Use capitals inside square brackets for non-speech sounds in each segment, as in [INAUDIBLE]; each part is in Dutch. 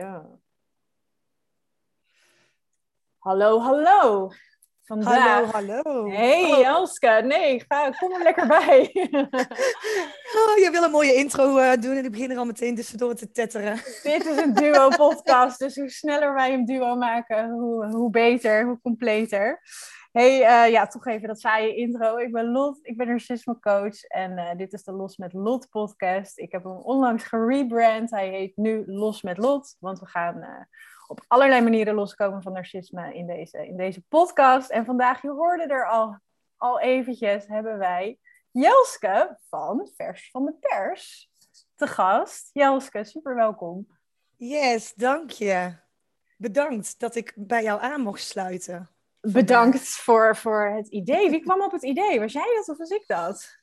Ja. Hallo, hallo. Vandaag... Hallo, hallo. Hey, oh. Elske. Nee, ga, kom er lekker bij. [LAUGHS] oh, je wil een mooie intro uh, doen en ik begin er al meteen tussendoor te tetteren. [LAUGHS] Dit is een duo-podcast, [LAUGHS] dus hoe sneller wij een duo maken, hoe, hoe beter, hoe completer. Hey, uh, ja, toch even dat saaie intro. Ik ben Lot, ik ben narcisme coach en uh, dit is de Los met Lot podcast. Ik heb hem onlangs gerebrand. Hij heet nu Los met Lot, want we gaan op allerlei manieren loskomen van narcisme in deze, in deze podcast. En vandaag, je hoorde er al, al eventjes, hebben wij Jelske van Vers van de Pers te gast. Jelske, super welkom. Yes, dank je. Bedankt dat ik bij jou aan mocht sluiten. Bedankt voor, voor het idee. Wie kwam op het idee? Was jij dat of was ik dat?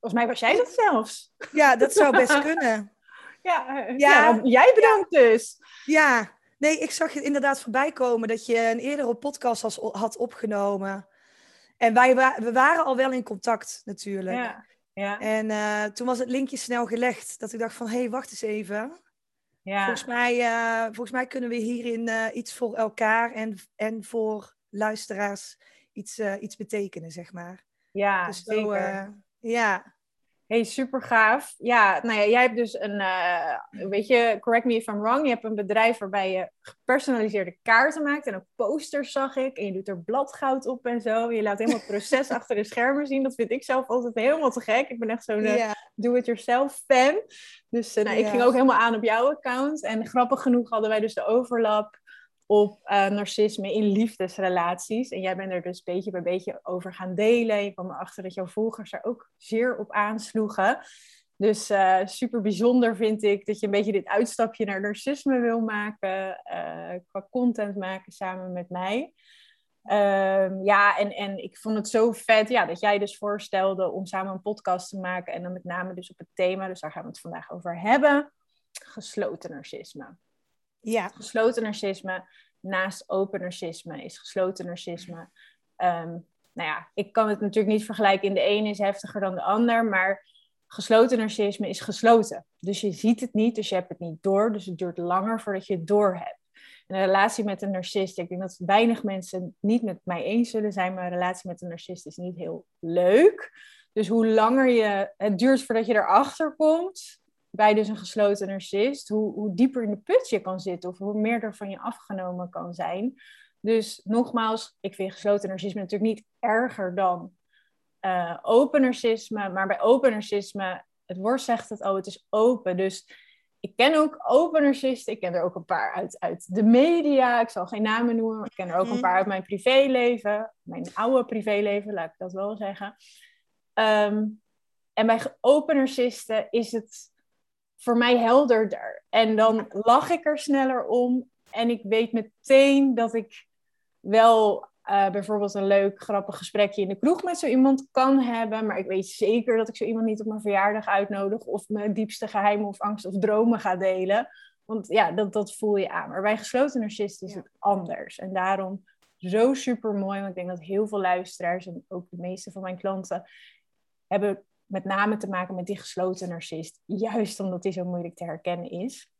Volgens mij was jij dat zelfs. Ja, dat zou best kunnen. Ja, ja, ja jij bedankt dus. Ja, nee, ik zag je inderdaad voorbij komen dat je een eerdere podcast had opgenomen. En wij we waren al wel in contact natuurlijk. Ja, ja. En uh, toen was het linkje snel gelegd. Dat ik dacht van, hé, hey, wacht eens even. Ja. Volgens, mij, uh, volgens mij kunnen we hierin uh, iets voor elkaar en, en voor luisteraars iets, iets betekenen, zeg maar. Ja, dus zeker. ja. Hey, super gaaf. Ja, nou ja, jij hebt dus een, uh, weet je, correct me if I'm wrong, je hebt een bedrijf waarbij je gepersonaliseerde kaarten maakt en ook posters zag ik. En je doet er bladgoud op en zo. Je laat helemaal het proces [LAUGHS] achter de schermen zien. Dat vind ik zelf altijd helemaal te gek. Ik ben echt zo'n uh, do-it-yourself fan. Dus uh, nou, ik ging ook helemaal aan op jouw account. En grappig genoeg hadden wij dus de overlap op uh, narcisme in liefdesrelaties. En jij bent er dus beetje bij beetje over gaan delen. Je kwam erachter dat jouw volgers er ook zeer op aansloegen. Dus uh, super bijzonder vind ik dat je een beetje dit uitstapje naar narcisme wil maken. Uh, qua content maken samen met mij. Um, ja, en, en ik vond het zo vet ja, dat jij dus voorstelde om samen een podcast te maken. En dan met name dus op het thema, dus daar gaan we het vandaag over hebben. Gesloten narcisme. Ja. Gesloten narcisme naast open narcisme is gesloten narcisme. Um, nou ja, ik kan het natuurlijk niet vergelijken. de ene is heftiger dan de ander, maar gesloten narcisme is gesloten. Dus je ziet het niet, dus je hebt het niet door. Dus het duurt langer voordat je het door hebt. een relatie met een narcist, ik denk dat weinig mensen niet met mij eens zullen zijn, maar een relatie met een narcist is niet heel leuk. Dus hoe langer je, het duurt voordat je erachter komt, bij dus een gesloten narcist, hoe, hoe dieper in de put je kan zitten of hoe meer er van je afgenomen kan zijn. Dus nogmaals, ik vind gesloten narcisme natuurlijk niet erger dan uh, open narcisme, maar bij open narcisme, het woord zegt het, oh, het is open. Dus ik ken ook open narcisten, ik ken er ook een paar uit, uit de media, ik zal geen namen noemen, maar ik ken er ook een mhm. paar uit mijn privéleven, mijn oude privéleven, laat ik dat wel zeggen. Ehm, en bij open narcisten is het voor mij helderder. En dan lach ik er sneller om. En ik weet meteen dat ik wel uh, bijvoorbeeld een leuk, grappig gesprekje in de kroeg met zo iemand kan hebben. Maar ik weet zeker dat ik zo iemand niet op mijn verjaardag uitnodig. Of mijn diepste geheimen of angst of dromen ga delen. Want ja, dat, dat voel je aan. Maar bij gesloten narcisten is het anders. En daarom zo super mooi. Want ik denk dat heel veel luisteraars en ook de meeste van mijn klanten hebben met name te maken met die gesloten narcist. Juist omdat die zo moeilijk te herkennen is.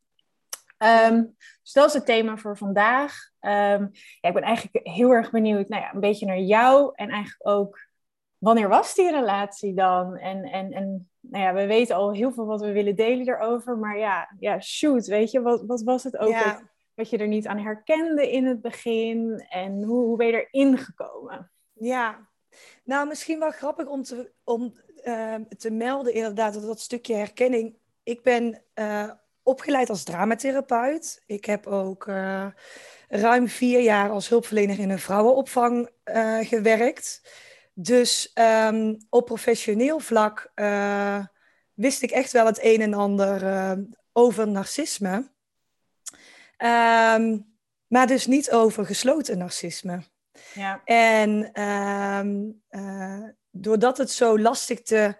Um, dus dat is het thema voor vandaag. Um, ja, ik ben eigenlijk heel erg benieuwd, nou ja, een beetje naar jou en eigenlijk ook, wanneer was die relatie dan? En, en, en nou ja, we weten al heel veel wat we willen delen erover, maar ja, ja shoot, weet je, wat, wat was het ook ja. wat je er niet aan herkende in het begin en hoe, hoe ben je erin gekomen? Ja, nou misschien wel grappig om te, om Ehm, te melden, inderdaad, dat, dat stukje herkenning. Ik ben uh, opgeleid als dramatherapeut. Ik heb ook uh, ruim vier jaar als hulpverlener in een vrouwenopvang uh, gewerkt. Dus um, op professioneel vlak wist ik echt wel het een en ander over narcisme. Um, maar dus niet over gesloten narcisme. Ja. En doordat het zo lastig te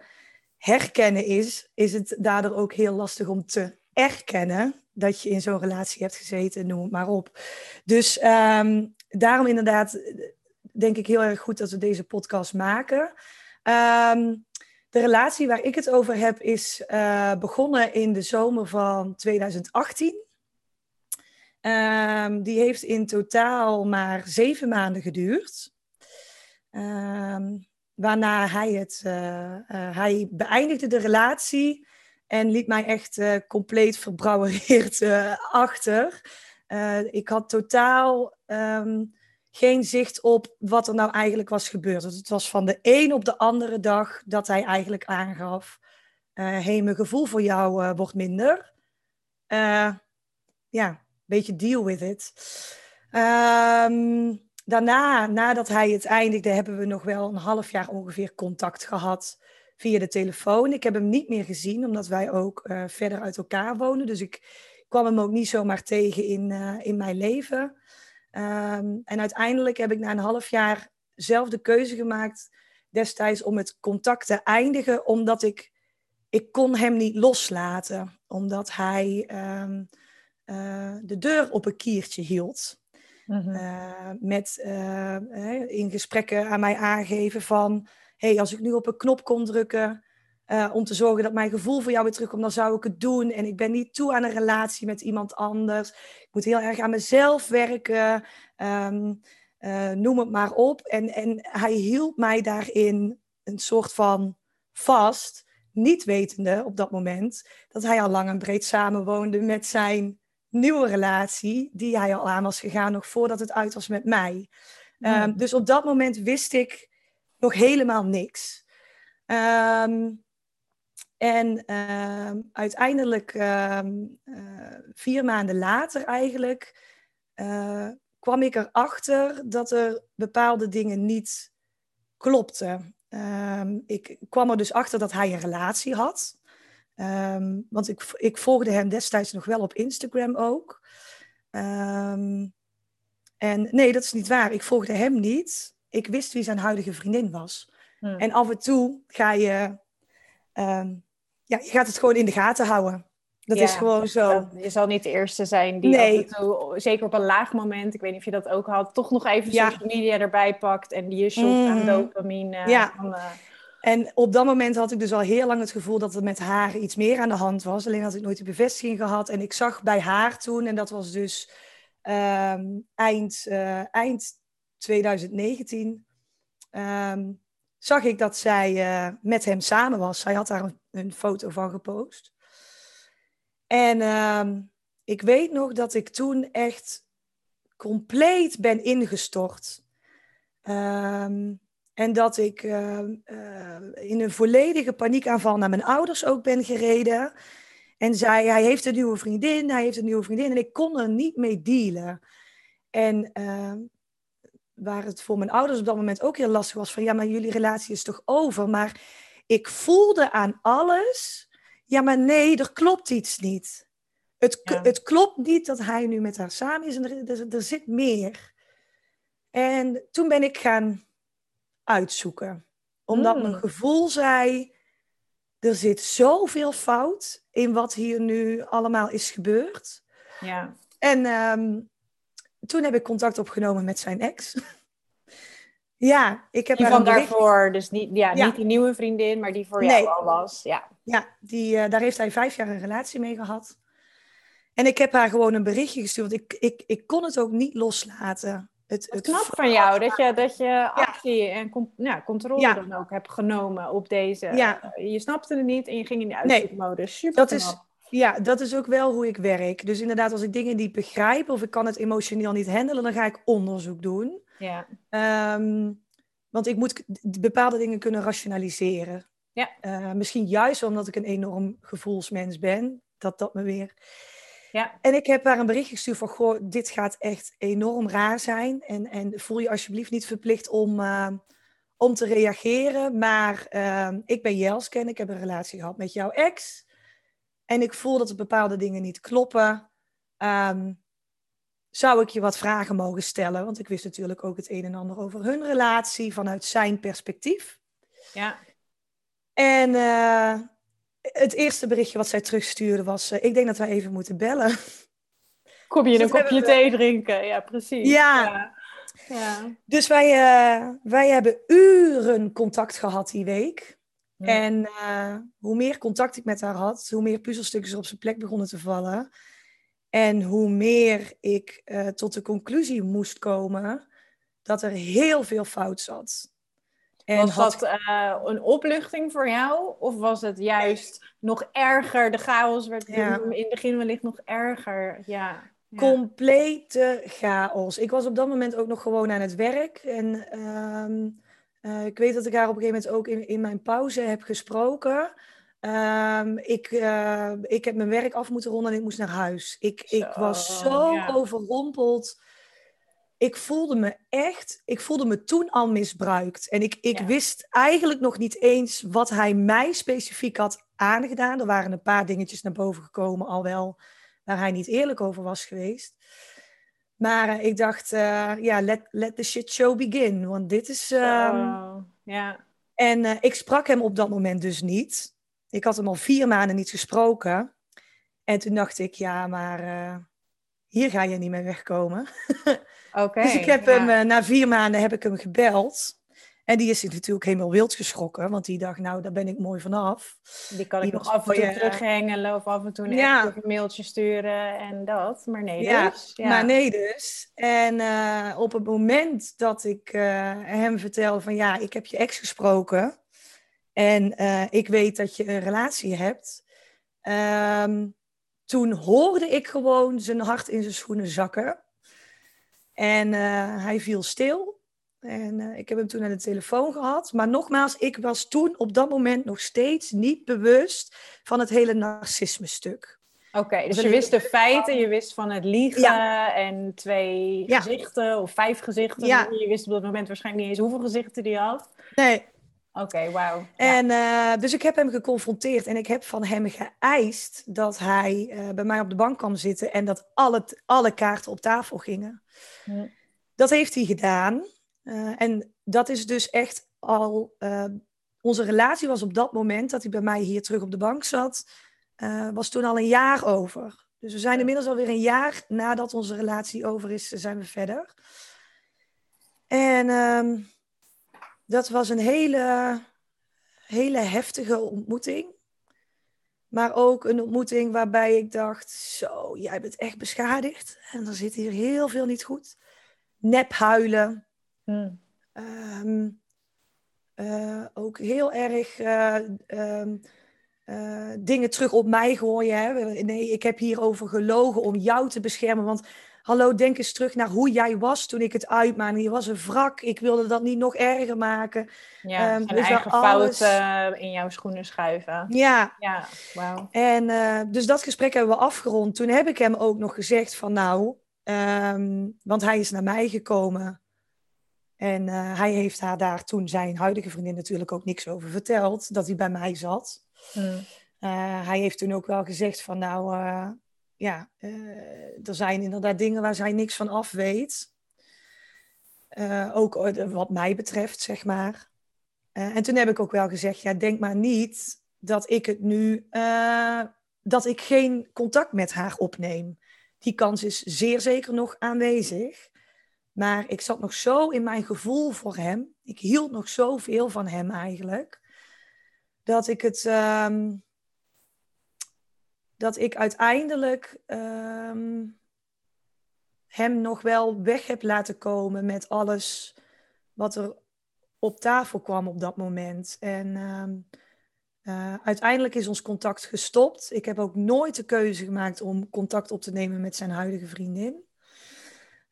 herkennen is, is het daardoor ook heel lastig om te erkennen dat je in zo'n relatie hebt gezeten, noem het maar op. Dus um, daarom inderdaad denk ik heel erg goed dat we deze podcast maken. Um, de relatie waar ik het over heb is uh, begonnen in de zomer van 2018. Um, die heeft in totaal maar zeven maanden geduurd. Um, waarna hij het, uh, uh, hij beëindigde de relatie en liet mij echt uh, compleet verbrouwereerd achter. ik had totaal um, geen zicht op wat er nou eigenlijk was gebeurd. Het was van de een op de andere dag dat hij eigenlijk aangaf: hé, mijn gevoel voor jou wordt minder. ja, beetje deal with it. Um, daarna, nadat hij het eindigde, hebben we nog wel een half jaar ongeveer contact gehad via de telefoon. Ik heb hem niet meer gezien, omdat wij ook uh, verder uit elkaar wonen. Dus ik kwam hem ook niet zomaar tegen in, uh, in mijn leven. Um, en uiteindelijk heb ik na een half jaar zelf de keuze gemaakt destijds om het contact te eindigen, omdat ik, ik kon hem niet loslaten. Omdat hij um, uh, de deur op een kiertje hield. Mm met uh, in gesprekken aan mij aangeven van... hey, als ik nu op een knop kon drukken... Uh, om te zorgen dat mijn gevoel voor jou weer terugkomt, dan zou ik het doen. En ik ben niet toe aan een relatie met iemand anders. Ik moet heel erg aan mezelf werken. Um, noem het maar op. En, en hij hield mij daarin een soort van vast. Niet wetende op dat moment dat hij al lang en breed samenwoonde met zijn nieuwe relatie die hij al aan was gegaan nog voordat het uit was met mij. Um, dus op dat moment wist ik nog helemaal niks. Um, en um, uiteindelijk, uh, vier maanden later eigenlijk, uh, kwam ik erachter dat er bepaalde dingen niet klopten. ik kwam er dus achter dat hij een relatie had. Um, want ik, ik volgde hem destijds nog wel op Instagram ook. Um, en nee, dat is niet waar. Ik volgde hem niet. Ik wist wie zijn huidige vriendin was. Hmm. En af en toe ga je, um, ja, je gaat het gewoon in de gaten houden. Dat is gewoon zo. Je zal niet de eerste zijn die nee. af en toe, zeker op een laag moment, ik weet niet of je dat ook had, toch nog even ja. social media erbij pakt en die je shot mm. aan dopamine. Ja. Van, uh, en op dat moment had ik dus al heel lang het gevoel dat er met haar iets meer aan de hand was. Alleen had ik nooit de bevestiging gehad. En ik zag bij haar toen, en dat was dus um, eind, uh, eind 2019, um, zag ik dat zij uh, met hem samen was. Zij had daar een, een foto van gepost. En um, ik weet nog dat ik toen echt compleet ben ingestort. Um, en dat ik uh, uh, in een volledige paniekaanval naar mijn ouders ook ben gereden. En zei, hij heeft een nieuwe vriendin, hij heeft een nieuwe vriendin. En ik kon er niet mee dealen. En uh, waar het voor mijn ouders op dat moment ook heel lastig was. Van ja, maar jullie relatie is toch over? Maar ik voelde aan alles. Ja, maar nee, er klopt iets niet. Het, ja. het klopt niet dat hij nu met haar samen is. En er, er, er zit meer. En toen ben ik gaan uitzoeken. Omdat mijn hmm. gevoel zei, er zit zoveel fout in wat hier nu allemaal is gebeurd. Ja. En um, toen heb ik contact opgenomen met zijn ex. [LAUGHS] ja, ik heb die van daarvoor, dus niet, ja, ja, niet die nieuwe vriendin, maar die voor nee. jou al was. Ja, ja die, uh, daar heeft hij vijf jaar een relatie mee gehad. En ik heb haar gewoon een berichtje gestuurd. Want ik, ik, ik kon het ook niet loslaten. Het, het knap van jou dat je, dat je actie en ja, controle ja. dan ook hebt genomen op deze. Ja. Je snapte het niet en je ging in de uitzoekmodus. Super dat is, ja, dat is ook wel hoe ik werk. Dus inderdaad, als ik dingen niet begrijp of ik kan het emotioneel niet handelen, dan ga ik onderzoek doen. Ja. Um, want ik moet bepaalde dingen kunnen rationaliseren. Ja. Uh, misschien juist omdat ik een enorm gevoelsmens ben, dat dat me weer ja. En ik heb haar een bericht gestuurd van, goh, dit gaat echt enorm raar zijn. En, en voel je alsjeblieft niet verplicht om, uh, om te reageren. Maar uh, ik ben Jelske en ik heb een relatie gehad met jouw ex. En ik voel dat er bepaalde dingen niet kloppen. Um, zou ik je wat vragen mogen stellen? Want ik wist natuurlijk ook het een en ander over hun relatie vanuit zijn perspectief. Ja. En uh, het eerste berichtje wat zij terugstuurde was: uh, Ik denk dat wij even moeten bellen. [LAUGHS] Kom je dus een kopje thee drinken? Ja, precies. Ja. ja. ja. Dus wij, uh, wij hebben uren contact gehad die week. En hoe meer contact ik met haar had, hoe meer puzzelstukjes er op zijn plek begonnen te vallen. En hoe meer ik tot de conclusie moest komen dat er heel veel fout zat. En was dat uh, een opluchting voor jou? Of was het juist nog erger? De chaos werd in het begin wellicht nog erger. Ja. Complete chaos. Ik was op dat moment ook nog gewoon aan het werk. En ehm, eh, ik weet dat ik haar op een gegeven moment ook in, in mijn pauze heb gesproken. Um, ik, uh, ik heb mijn werk af moeten ronden en ik moest naar huis. Ik, ik was zo overrompeld ik voelde me echt, ik voelde me toen al misbruikt. En ik, ik wist eigenlijk nog niet eens wat hij mij specifiek had aangedaan. Er waren een paar dingetjes naar boven gekomen al wel, waar hij niet eerlijk over was geweest. Maar uh, ik dacht, uh, ja, let, let the shit show begin. Want dit is... Um... ja. En uh, ik sprak hem op dat moment dus niet. Ik had hem al vier maanden niet gesproken. En toen dacht ik, ja, maar hier ga je niet mee wegkomen. [LAUGHS] Dus ik heb hem, uh, na vier maanden heb ik hem gebeld. En die is zich natuurlijk helemaal wild geschrokken, want die dacht, nou, daar ben ik mooi vanaf. Die kan ik nog af en toe terughengelen of af en toe een, ja. een mailtje sturen en dat. Maar nee dus. Ja, maar nee dus. En uh, op het moment dat ik uh, hem vertel van, ja, ik heb je ex gesproken en ik weet dat je een relatie hebt. Um, toen hoorde ik gewoon zijn hart in zijn schoenen zakken. En uh, hij viel stil. En uh, ik heb hem toen aan de telefoon gehad. Maar nogmaals, ik was toen op dat moment nog steeds niet bewust van het hele narcisme-stuk. Oké, dus je wist de feiten, je wist van het liegen en twee gezichten of vijf gezichten. Ja. Je wist op dat moment waarschijnlijk niet eens hoeveel gezichten die had. Nee, Oké, wauw. En uh, dus ik heb hem geconfronteerd en ik heb van hem geëist dat hij uh, bij mij op de bank kwam zitten en dat alle, alle kaarten op tafel gingen. Dat heeft hij gedaan. Uh, en dat is dus echt al. onze relatie was op dat moment dat hij bij mij hier terug op de bank zat, was toen al een jaar over. Dus we zijn inmiddels alweer een jaar nadat onze relatie over is, zijn we verder. En. Ehm, dat was een hele, hele heftige ontmoeting. Maar ook een ontmoeting waarbij ik dacht: Zo, jij bent echt beschadigd. En er zit hier heel veel niet goed. Nep huilen. Hmm. Ehm, eh, ook heel erg uh, um, uh, dingen terug op mij gooien. Hè? Nee, ik heb hierover gelogen om jou te beschermen. Want Hallo, denk eens terug naar hoe jij was toen ik het uitmaakte. Je was een wrak. Ik wilde dat niet nog erger maken. Ja, um, dus eigen alles... fouten in jouw schoenen schuiven. Ja. Ja, wauw. En uh, dus dat gesprek hebben we afgerond. Toen heb ik hem ook nog gezegd van nou... Um, want hij is naar mij gekomen. En uh, hij heeft haar daar toen zijn huidige vriendin natuurlijk ook niks over verteld. Dat hij bij mij zat. Hmm. Uh, hij heeft toen ook wel gezegd van nou ja, uh, er zijn inderdaad dingen waar zij niks van af weet. Uh, ook eh, wat mij betreft, zeg maar. En toen heb ik ook wel gezegd, ja, denk maar niet dat ik het nu, dat ik geen contact met haar opneem. Die kans is zeer zeker nog aanwezig. Maar ik zat nog zo in mijn gevoel voor hem. Ik hield nog zoveel van hem eigenlijk. Dat ik het, ehm, dat ik uiteindelijk ehm, hem nog wel weg heb laten komen met alles wat er op tafel kwam op dat moment. En ehm, eh, uiteindelijk is ons contact gestopt. Ik heb ook nooit de keuze gemaakt om contact op te nemen met zijn huidige vriendin.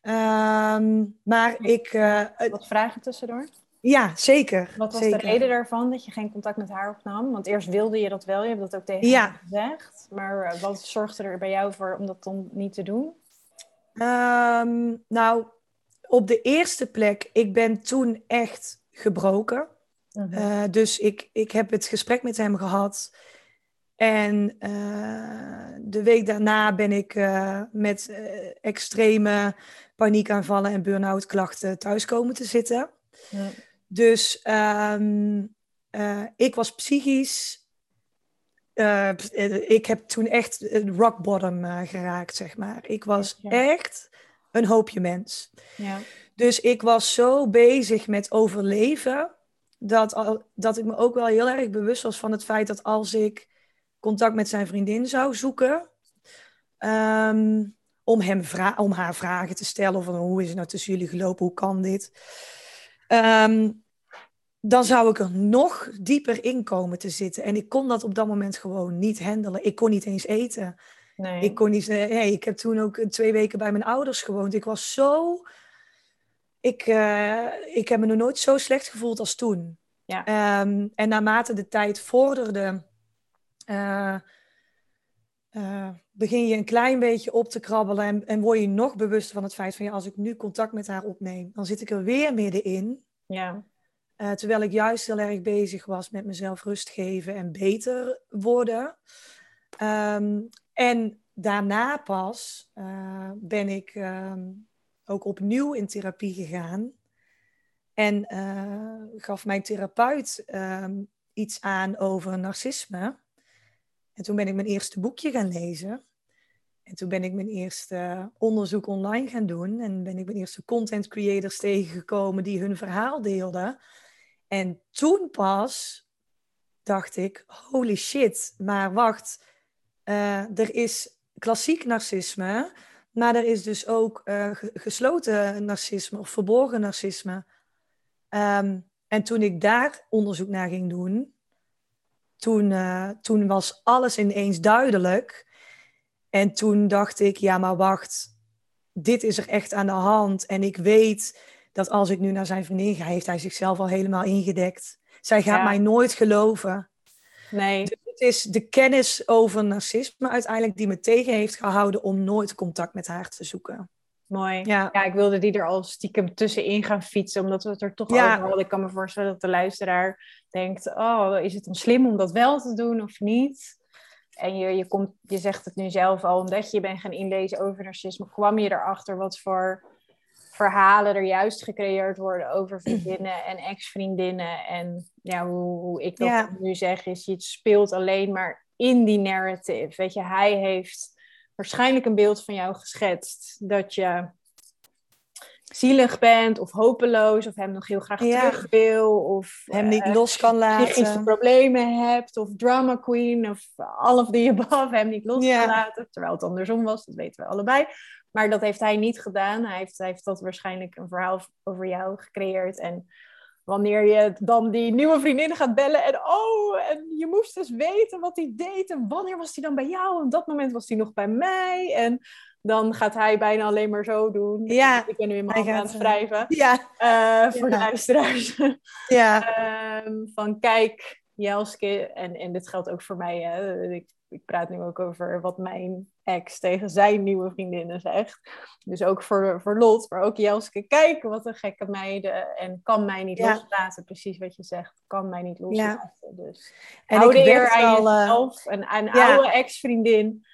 Um, maar ik. Uh, Wat vragen tussendoor? Ja, zeker. Wat was zeker. de reden daarvan dat je geen contact met haar opnam? Want eerst wilde je dat wel, je hebt dat ook tegen haar gezegd. Maar eh, wat zorgde er bij jou voor om dat dan niet te doen? Um, nou, op de eerste plek, ik ben toen echt gebroken. Uh-huh. Uh, dus ik, ik heb het gesprek met hem gehad. En uh, de week daarna ben ik met extreme paniekaanvallen en burn-out klachten thuis komen te zitten. Ja. Dus um, uh, ik was psychisch. Uh, ik heb toen echt rock bottom uh, geraakt, zeg maar. Ik was ja. echt een hoopje mens. Ja. Dus ik was zo bezig met overleven. dat, al, dat ik me ook wel heel erg bewust was van het feit dat als ik contact met zijn vriendin zou zoeken, ehm, om, hem om haar vragen te stellen van hoe is het nou tussen jullie gelopen, hoe kan dit, ehm, dan zou ik er nog dieper in komen te zitten. En ik kon dat op dat moment gewoon niet handelen. Ik kon niet eens eten. Nee. Ik kon niet. Nee, ik heb toen ook twee weken bij mijn ouders gewoond. Ik was zo. Ik, uh, ik heb me nog nooit zo slecht gevoeld als toen. Ja. Um, en naarmate de tijd vorderde, uh, uh, begin je een klein beetje op te krabbelen en, en word je nog bewuster van het feit van ja, als ik nu contact met haar opneem, dan zit ik er weer middenin. Ja. Uh, terwijl ik juist heel erg bezig was met mezelf rust geven en beter worden. Um, en daarna pas uh, ben ik um, ook opnieuw in therapie gegaan. En uh, gaf mijn therapeut um, iets aan over narcisme. En toen ben ik mijn eerste boekje gaan lezen. En toen ben ik mijn eerste onderzoek online gaan doen. En ben ik mijn eerste content creators tegengekomen die hun verhaal deelden. En toen pas dacht ik, holy shit, maar wacht, uh, er is klassiek narcisme, maar er is dus ook uh, gesloten narcisme of verborgen narcisme. Um, en toen ik daar onderzoek naar ging doen, toen, uh, toen was alles ineens duidelijk. En toen dacht ik, ja, maar wacht, dit is er echt aan de hand. En ik weet dat als ik nu naar zijn vriendin ga, heeft hij zichzelf al helemaal ingedekt. Zij gaat mij nooit geloven. Nee. Dus het is de kennis over narcisme uiteindelijk die me tegen heeft gehouden om nooit contact met haar te zoeken. Mooi. Ja. ja, ik wilde die er al stiekem tussenin gaan fietsen, omdat we het er toch ja. over hadden. Ik kan me voorstellen dat de luisteraar denkt, oh, is het dan slim om dat wel te doen of niet? En je, je, komt, je zegt het nu zelf al, omdat je bent gaan inlezen over narcisme, kwam je erachter wat voor verhalen er juist gecreëerd worden over vriendinnen en ex-vriendinnen. En ja, hoe, hoe ik dat nu zeg, is je speelt alleen maar in die narrative. Weet je, hij heeft waarschijnlijk een beeld van jou geschetst dat je zielig bent of hopeloos of hem nog heel graag terug wil of hem niet uh, los kan laten. Psychische problemen hebt of drama queen of all of the above, hem niet los kan laten. Terwijl het andersom was, dat weten we allebei. Maar dat heeft hij niet gedaan. Hij heeft, hij heeft dat waarschijnlijk een verhaal over jou gecreëerd. En wanneer je dan die nieuwe vriendin gaat bellen en oh, en je moest dus weten wat hij deed en wanneer was hij dan bij jou? Op dat moment was hij nog bij mij. En dan gaat hij bijna alleen maar zo doen. Ja. Ik ben nu in mijn aan het wrijven. Ja. Uh, voor de luisteraars. Ja. um, van kijk, Jelske, en, en dit geldt ook voor mij. Hè. Ik, ik praat nu ook over wat mijn ex tegen zijn nieuwe vriendinnen zegt. Dus ook voor, voor Lot, maar ook Jelske. Kijk, wat een gekke meiden. En kan mij niet loslaten, precies wat je zegt. Kan mij niet loslaten. Ja. Dus en hou de eer aan al, jezelf. Uh, een, een oude ex-vriendin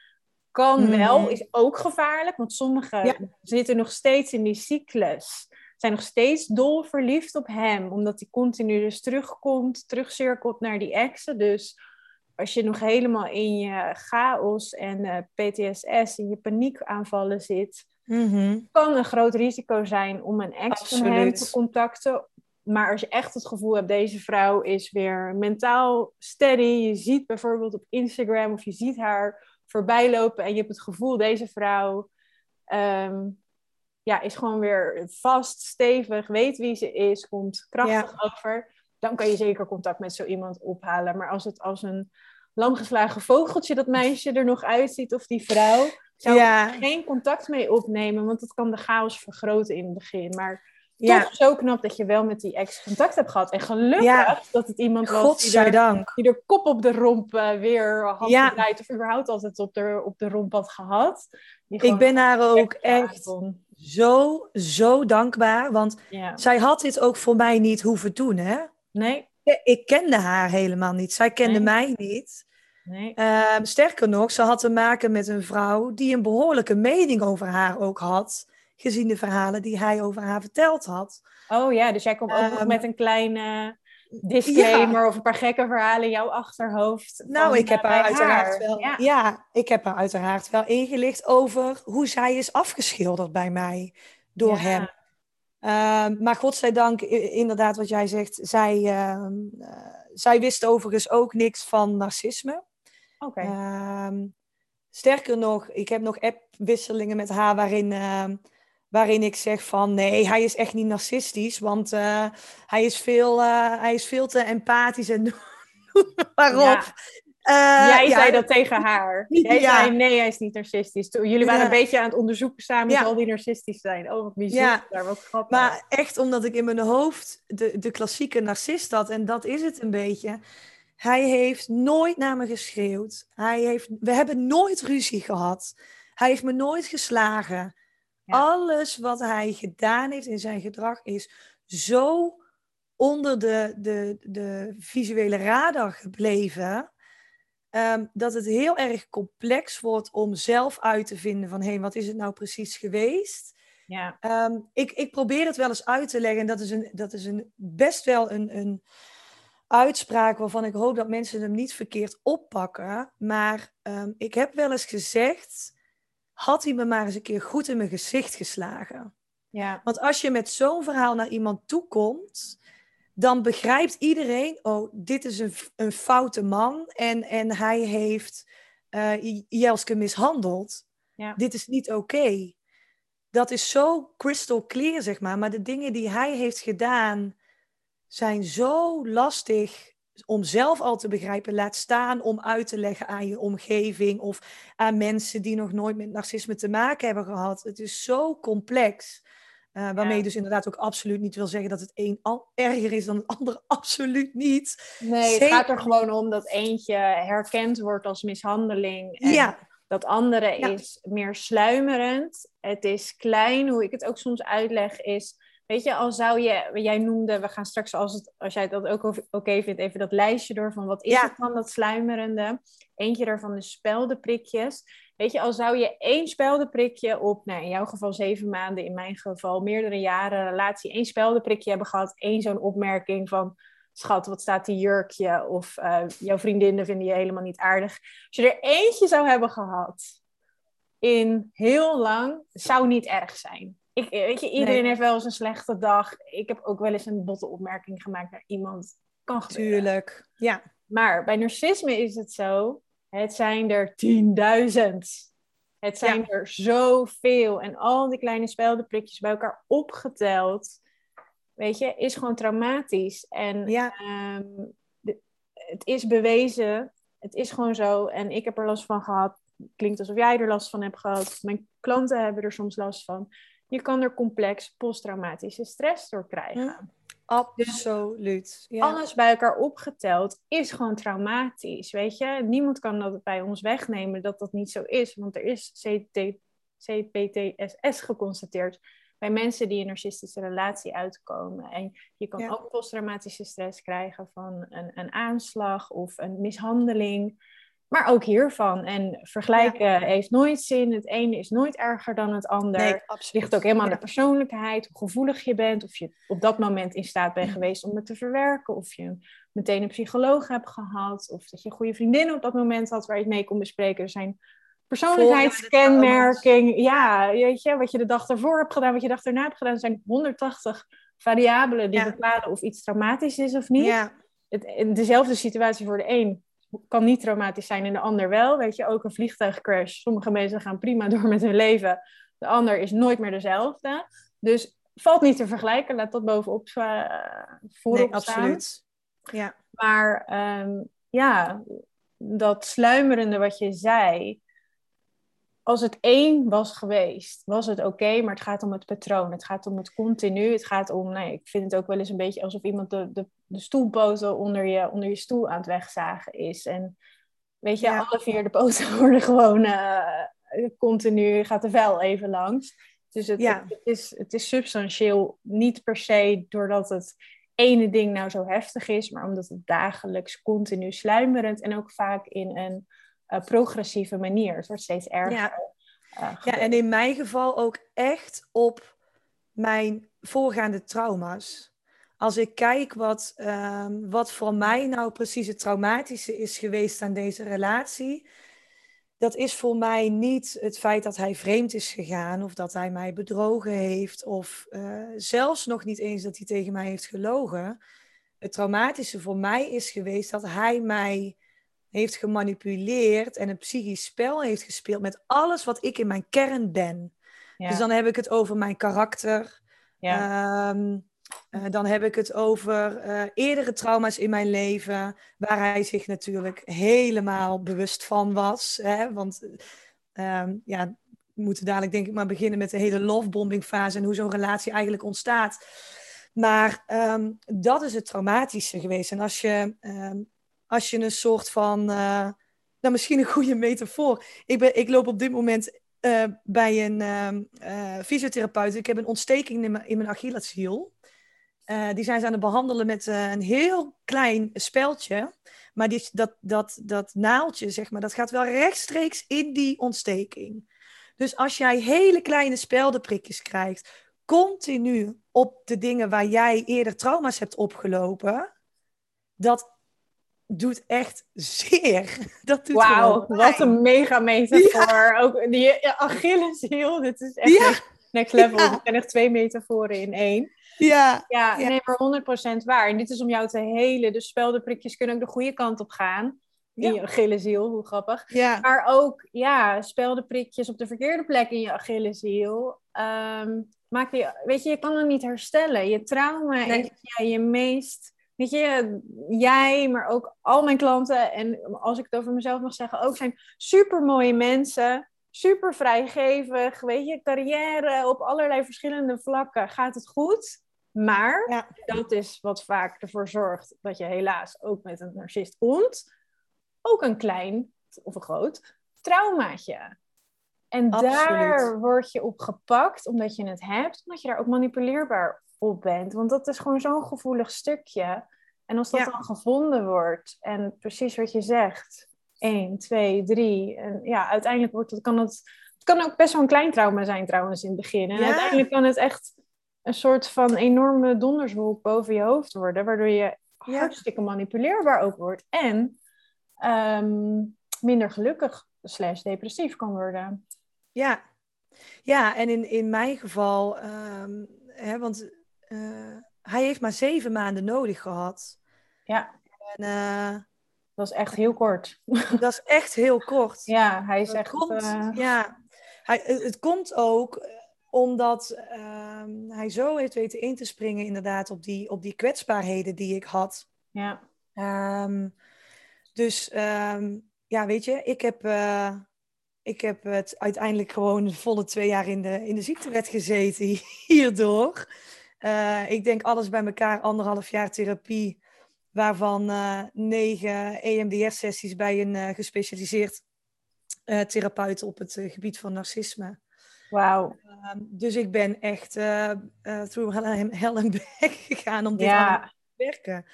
kan mhm. wel, is ook gevaarlijk. Want sommigen zitten nog steeds in die cyclus. Zijn nog steeds dol verliefd op hem. Omdat hij continu dus terugkomt, terugcirkelt naar die exen. Dus als je nog helemaal in je chaos en uh, PTSS, in je paniekaanvallen zit, mhm. kan een groot risico zijn om een ex van hem te contacten. Maar als je echt het gevoel hebt, deze vrouw is weer mentaal steady. Je ziet bijvoorbeeld op Instagram of je ziet haar voorbij lopen en je hebt het gevoel, deze vrouw ehm, ja, is gewoon weer vast, stevig, weet wie ze is, komt krachtig over dan kan je zeker contact met zo iemand ophalen. Maar als het als een lamgeslagen vogeltje dat meisje er nog uitziet of die vrouw, zou ja. ik geen contact mee opnemen, want dat kan de chaos vergroten in het begin. Maar ja. toch zo knap dat je wel met die ex contact hebt gehad. En gelukkig dat het iemand was die er, die er kop op de romp uh, weer had ja. gedraaid. Of überhaupt altijd op de, op de romp had gehad. Ik ben haar ook echt zo, zo dankbaar. Want zij had dit ook voor mij niet hoeven doen, hè? Nee. Ik kende haar helemaal niet. Zij kende mij niet. Nee. Ehm, sterker nog, ze had te maken met een vrouw die een behoorlijke mening over haar ook had, gezien de verhalen die hij over haar verteld had. Oh ja, dus jij komt ook nog ehm, met een kleine disclaimer of een paar gekke verhalen in jouw achterhoofd. Nou, ik heb haar uiteraard wel. Ja. ik heb haar uiteraard wel ingelicht over hoe zij is afgeschilderd bij mij door hem. Ehm, maar godzijdank, inderdaad, wat jij zegt, zij, uh, zij wist overigens ook niks van narcisme. Oké. Ehm, sterker nog, ik heb nog appwisselingen met haar waarin, waarin ik zeg van nee, hij is echt niet narcistisch, want uh, hij, is veel, uh, hij is veel te empathisch en [LAUGHS] waarop. Ja. Uh, Jij zei dat tegen haar. [LAUGHS] Jij zei nee, hij is niet narcistisch. Jullie waren een beetje aan het onderzoeken samen, zal die narcistisch zijn? Oh, wat bijzonder. Daar, wat grappig. Maar echt omdat ik in mijn hoofd de, de klassieke narcist had, en dat is het een beetje. Hij heeft nooit naar me geschreeuwd. Hij heeft, we hebben nooit ruzie gehad. Hij heeft me nooit geslagen. Alles wat hij gedaan heeft in zijn gedrag is zo onder de, de, de visuele radar gebleven. Ehm, dat het heel erg complex wordt om zelf uit te vinden van hé, hey, wat is het nou precies geweest? Ja. Ehm, ik, ik probeer het wel eens uit te leggen en dat is, een, dat is een, best wel een, een uitspraak waarvan ik hoop dat mensen hem niet verkeerd oppakken. Maar um, ik heb wel eens gezegd, had hij me maar eens een keer goed in mijn gezicht geslagen. Ja. Want als je met zo'n verhaal naar iemand toe komt, dan begrijpt iedereen, oh, dit is een, een foute man en, en hij heeft uh, Jelske mishandeld. Ja. Dit is niet oké. Dat is zo crystal clear, zeg maar. Maar de dingen die hij heeft gedaan zijn zo lastig om zelf al te begrijpen, laat staan om uit te leggen aan je omgeving of aan mensen die nog nooit met narcisme te maken hebben gehad. Het is zo complex. Uh, waarmee je dus inderdaad ook absoluut niet wil zeggen dat het een al erger is dan het andere. [LAUGHS] Absoluut niet. Nee, het gaat er gewoon om dat eentje herkend wordt als mishandeling. En ja. Dat andere is meer sluimerend. Het is klein. Hoe ik het ook soms uitleg is Weet je, al zou je, jij noemde, we gaan straks, als, het, als jij dat ook oké vindt, even dat lijstje door van wat is het dan, dat sluimerende. Eentje daarvan de speldenprikjes. Weet je, al zou je één speldenprikje op, nou in jouw geval zeven maanden, in mijn geval meerdere jaren relatie, één speldenprikje hebben gehad, één zo'n opmerking van, schat, wat staat die jurkje? Of uh, jouw vriendinnen vinden je helemaal niet aardig. Als je er eentje zou hebben gehad in heel lang, zou niet erg zijn. Ik, weet je, iedereen heeft wel eens een slechte dag. Ik heb ook wel eens een botte opmerking gemaakt naar iemand. Kan gebeuren. Tuurlijk, ja. Maar bij narcisme is het zo, het zijn er tienduizend. Het zijn er zoveel. En al die kleine speldenprikjes bij elkaar opgeteld, weet je, is gewoon traumatisch. En ja. Ehm, het is bewezen, het is gewoon zo. En ik heb er last van gehad. Klinkt alsof jij er last van hebt gehad. Mijn klanten hebben er soms last van. Je kan er complex posttraumatische stress door krijgen. Hm, absoluut. Ja. Alles bij elkaar opgeteld is gewoon traumatisch, weet je. Niemand kan dat bij ons wegnemen dat dat niet zo is, want er is CT, CPTSS geconstateerd bij mensen die in een narcistische relatie uitkomen. En je kan ook posttraumatische stress krijgen van een, een aanslag of een mishandeling. Maar ook hiervan. En vergelijken heeft nooit zin. Het ene is nooit erger dan het ander. Nee, Het ligt ook helemaal aan de persoonlijkheid, hoe gevoelig je bent. Of je op dat moment in staat bent geweest om het te verwerken. Of je meteen een psycholoog hebt gehad. Of dat je een goede vriendin op dat moment had waar je het mee kon bespreken. Er zijn persoonlijkheidskenmerking. Ja, weet je, wat je de dag ervoor hebt gedaan, wat je de dag erna hebt gedaan. Zijn 180 variabelen die bepalen of iets traumatisch is of niet. Ja. Het, dezelfde situatie voor de een kan niet traumatisch zijn en de ander wel. Weet je, ook een vliegtuigcrash. Sommige mensen gaan prima door met hun leven. De ander is nooit meer dezelfde. Dus valt niet te vergelijken. Laat dat bovenop uh, voorop nee, staan. absoluut. Ja. Maar um, ja, dat sluimerende wat je zei. Als het één was geweest, was het oké, maar het gaat om het patroon. Het gaat om het continu. Het gaat om, nee, ik vind het ook wel eens een beetje alsof iemand de, de de stoelpoten onder je, onder je stoel aan het wegzagen is. En weet je, alle vier de poten [LAUGHS] worden gewoon uh, continu, gaat er wel even langs. Dus het, ja. het, is, het is substantieel niet per se doordat het ene ding nou zo heftig is, maar omdat het dagelijks continu sluimerend en ook vaak in een uh, progressieve manier. Het wordt steeds erger. Ja. Uh, ja, en in mijn geval ook echt op mijn voorgaande trauma's als ik kijk wat, um, wat voor mij nou precies het traumatische is geweest aan deze relatie, dat is voor mij niet het feit dat hij vreemd is gegaan of dat hij mij bedrogen heeft of uh, zelfs nog niet eens dat hij tegen mij heeft gelogen. Het traumatische voor mij is geweest dat hij mij heeft gemanipuleerd en een psychisch spel heeft gespeeld met alles wat ik in mijn kern ben. Dus dan heb ik het over mijn karakter. Ja. Ehm, eh, dan heb ik het over uh, eerdere trauma's in mijn leven, waar hij zich natuurlijk helemaal bewust van was. Hè? Want uh, ja, we moeten dadelijk denk ik maar beginnen met de hele lovebombing fase en hoe zo'n relatie eigenlijk ontstaat. Maar um, dat is het traumatische geweest. En als je, um, als je een soort van, uh, nou misschien een goede metafoor. Ik, ben, ik loop op dit moment uh, bij een uh, fysiotherapeut. Ik heb een ontsteking in mijn, in mijn die zijn ze aan het behandelen met een heel klein speldje. Maar die, dat, dat, dat naaldje, zeg maar, dat gaat wel rechtstreeks in die ontsteking. Dus als jij hele kleine speldenprikjes krijgt, continu op de dingen waar jij eerder trauma's hebt opgelopen, dat doet echt zeer. [LAUGHS] Dat doet Wauw, wat een mega metafoor. Ook die Achilleshiel, dit is echt ja. next level. Ja. zijn echt twee metaforen in één. Ja. Ja, nee, maar 100% waar. En dit is om jou te helen. Dus speldenprikjes kunnen ook de goede kant op gaan. In je Achilleshiel, hoe grappig. Ja. Maar ook, ja, speldenprikjes op de verkeerde plek in je Achilleshiel. Um, maak je, weet je, je kan het niet herstellen. Je trauma nee. is ja, je meest weet je, jij, maar ook al mijn klanten, en als ik het over mezelf mag zeggen, ook zijn super mooie mensen, super vrijgevig, weet je, carrière op allerlei verschillende vlakken gaat het goed. Maar ja. dat is wat vaak ervoor zorgt dat je helaas ook met een narcist komt. Ook een klein of een groot traumaatje. En Absoluut. daar word je op gepakt omdat je het hebt, omdat je daar ook manipuleerbaar op bent. Want dat is gewoon zo'n gevoelig stukje. En als dat dan gevonden wordt, en precies wat je zegt, 1, 2, 3, en ja, uiteindelijk wordt het, kan het, het kan ook best wel een klein trauma zijn trouwens in het begin. En uiteindelijk kan het echt een soort van enorme donderswolk boven je hoofd worden, waardoor je hartstikke manipuleerbaar ook wordt. En um, minder gelukkig slash depressief kan worden. Ja, ja en in, in mijn geval, um, hè, want uh, hij heeft maar zeven maanden nodig gehad. Ja. En, uh, dat is echt heel kort. [LAUGHS] Dat is echt heel kort. Ja, hij is echt... Komt, uh... Ja, hij, het komt ook eh, omdat uh, hij zo heeft weten in te springen inderdaad op die, op die kwetsbaarheden die ik had. Ja. Um, dus um, ja, weet je, ik heb, uh, ik heb het uiteindelijk gewoon volle twee jaar in de, in de ziektewet gezeten hierdoor. Uh, ik denk alles bij elkaar anderhalf jaar therapie, waarvan uh, negen EMDR-sessies bij een uh, gespecialiseerd therapeut op het gebied van narcisme. Wauw. Ehm, dus ik ben echt through hell, and back [LAUGHS] gegaan om dit ja. te werken.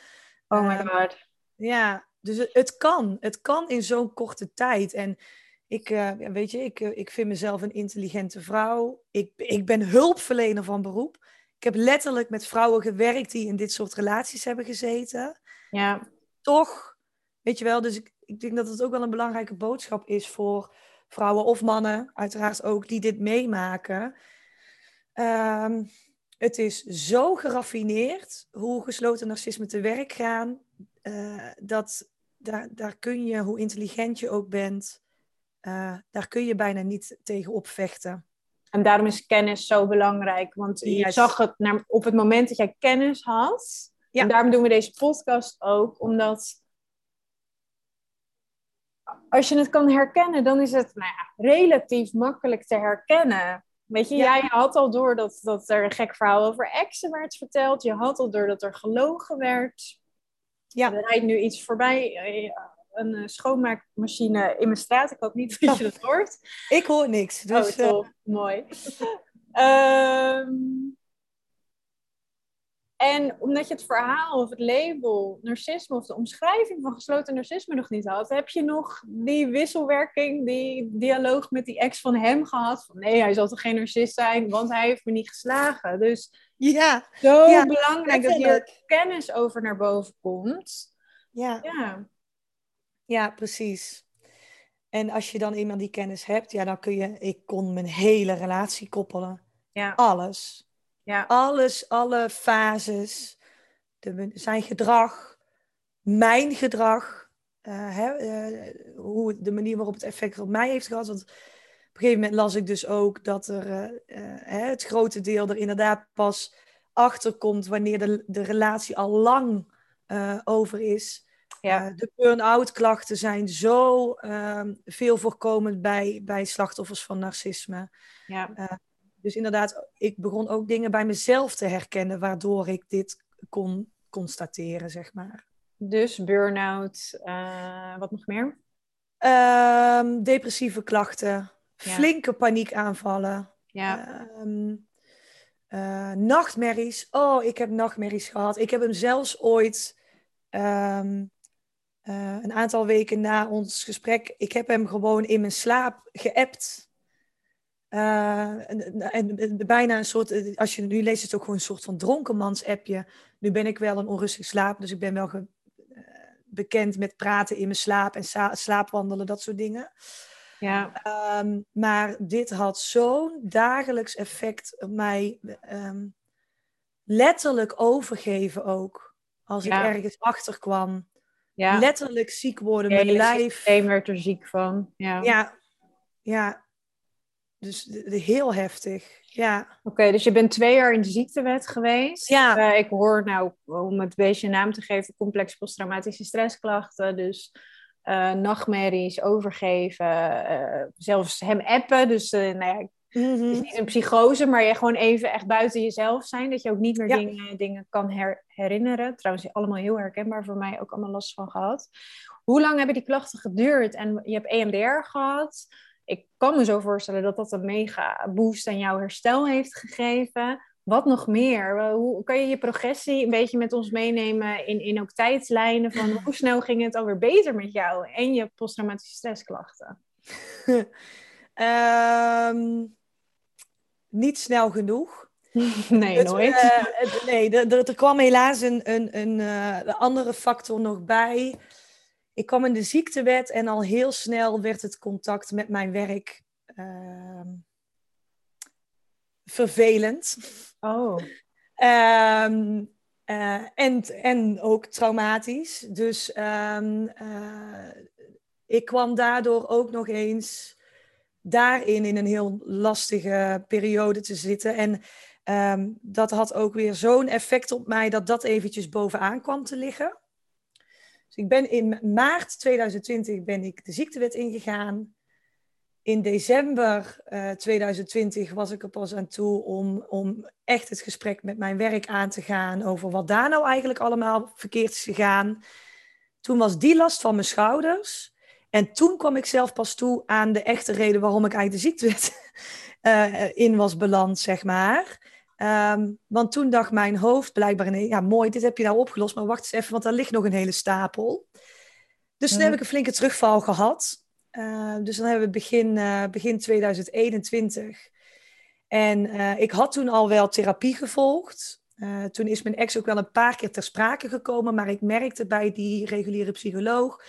Oh my ehm, god. Ja, dus het, het, kan. Het kan in zo'n korte tijd. En ik, weet je, ik, ik vind mezelf een intelligente vrouw. Ik, ik ben hulpverlener van beroep. Ik heb letterlijk met vrouwen gewerkt die in dit soort relaties hebben gezeten. Ja. Toch, weet je wel, dus ik, ik denk dat het ook wel een belangrijke boodschap is voor vrouwen of mannen, uiteraard ook, die dit meemaken. Um, het is zo geraffineerd hoe gesloten narcisme te werk gaan, uh, dat daar, daar kun je, hoe intelligent je ook bent, uh, daar kun je bijna niet tegen opvechten. En daarom is kennis zo belangrijk. Want je zag het naar, op het moment dat jij kennis had. Ja. En daarom doen we deze podcast ook. Omdat als je het kan herkennen, dan is het nou ja, relatief makkelijk te herkennen. Weet je, jij had al door dat, dat er een gek verhaal over exen werd verteld. Je had al door dat er gelogen werd. Ja. Er rijdt nu iets voorbij eh, een uh, schoonmaakmachine in mijn straat. Ik hoop niet dat je dat hoort. [LAUGHS] Ik hoor niks. Dus, oh, top. Mooi. um, en omdat je het verhaal of het label narcisme of de omschrijving van gesloten narcisme nog niet had, heb je nog die wisselwerking, die dialoog met die ex van hem gehad. Van nee, hij zal toch geen narcist zijn, want hij heeft me niet geslagen. Dus ja, zo ja, belangrijk dat hier kennis over naar boven komt. Ja. ja. Ja, precies. En als je dan eenmaal die kennis hebt, ja, dan kun je, ik kon mijn hele relatie koppelen. Ja. Alles. Ja. Alles, alle fases, de, zijn gedrag, mijn gedrag, uh, hè, uh, hoe, de manier waarop het effect op mij heeft gehad. Want op een gegeven moment las ik dus ook dat er uh, het grote deel er inderdaad pas achter komt wanneer de, de relatie al lang over is. Ja. de burn-out klachten zijn zo ehm, veel voorkomend bij, bij slachtoffers van narcisme. Ja. Dus inderdaad, ik begon ook dingen bij mezelf te herkennen, waardoor ik dit kon constateren, zeg maar. Dus burn-out, uh, wat nog meer? Um, depressieve klachten, ja. flinke paniekaanvallen. Ja. Um, uh, nachtmerries. Oh, ik heb nachtmerries gehad. Ik heb hem zelfs ooit um, uh, een aantal weken na ons gesprek. Ik heb hem gewoon in mijn slaap geappt. Uh, en, en, bijna een soort, als je nu leest het ook gewoon een soort van dronkenmans-appje. Nu ben ik wel een onrustig slaap, dus ik ben wel ge, uh, bekend met praten in mijn slaap en slaapwandelen, dat soort dingen. Ja. Um, maar dit had zo'n dagelijks effect op mij. Um, letterlijk overgeven ook. Als Ja. ik ergens achter kwam. Ja. Letterlijk ziek worden, mijn lijf. systeem werd er ziek van. Ja. Ja, ja. Dus de- de- heel heftig. Ja. Oké, dus je bent twee jaar in de ziektewet geweest. Ja. Eh, ik hoor nou, om het beestje een naam te geven, complex posttraumatische stressklachten. Dus eh, nachtmerries, overgeven, eh, zelfs hem appen. Dus nou ja, het is niet een psychose, maar je gewoon even echt buiten jezelf zijn. Dat je ook niet meer Ja. dingen, dingen kan her- herinneren. Trouwens, allemaal heel herkenbaar voor mij, ook allemaal last van gehad. Hoe lang hebben die klachten geduurd? En je hebt EMDR gehad. Ik kan me zo voorstellen dat dat een mega boost aan jouw herstel heeft gegeven. Wat nog meer? Hoe kan je je progressie een beetje met ons meenemen in, in ook tijdslijnen van hoe snel ging het alweer beter met jou en je posttraumatische stressklachten? [LAUGHS] Ehm, niet snel genoeg. [LAUGHS] Nee, Het, nooit. eh, het- nee, er, er, kwam helaas een, een, een eh, andere factor nog bij. Ik kwam in de ziektewet en al heel snel werd het contact met mijn werk ehm, vervelend. Oh, Ehm, eh, en, en ook traumatisch. Dus ehm, eh, ik kwam daardoor ook nog eens daarin in een heel lastige periode te zitten. En ehm, dat had ook weer zo'n effect op mij dat dat eventjes bovenaan kwam te liggen. Dus ik ben in maart 2020 ben ik de ziektewet ingegaan. In december eh, 2020 was ik er pas aan toe om, om echt het gesprek met mijn werk aan te gaan over wat daar nou eigenlijk allemaal verkeerd is gegaan. Toen was die last van mijn schouders. En toen kwam ik zelf pas toe aan de echte reden waarom ik eigenlijk de ziektewet [LAUGHS] eh, in was beland, zeg maar. Ehm, want toen dacht mijn hoofd blijkbaar, nee, ja mooi, dit heb je nou opgelost, maar wacht eens even, want daar ligt nog een hele stapel. Dus toen heb ik een flinke terugval gehad. Uh, dus dan hebben we begin, uh, begin 2021. En uh, ik had toen al wel therapie gevolgd. Toen is mijn ex ook wel een paar keer ter sprake gekomen, maar ik merkte bij die reguliere psycholoog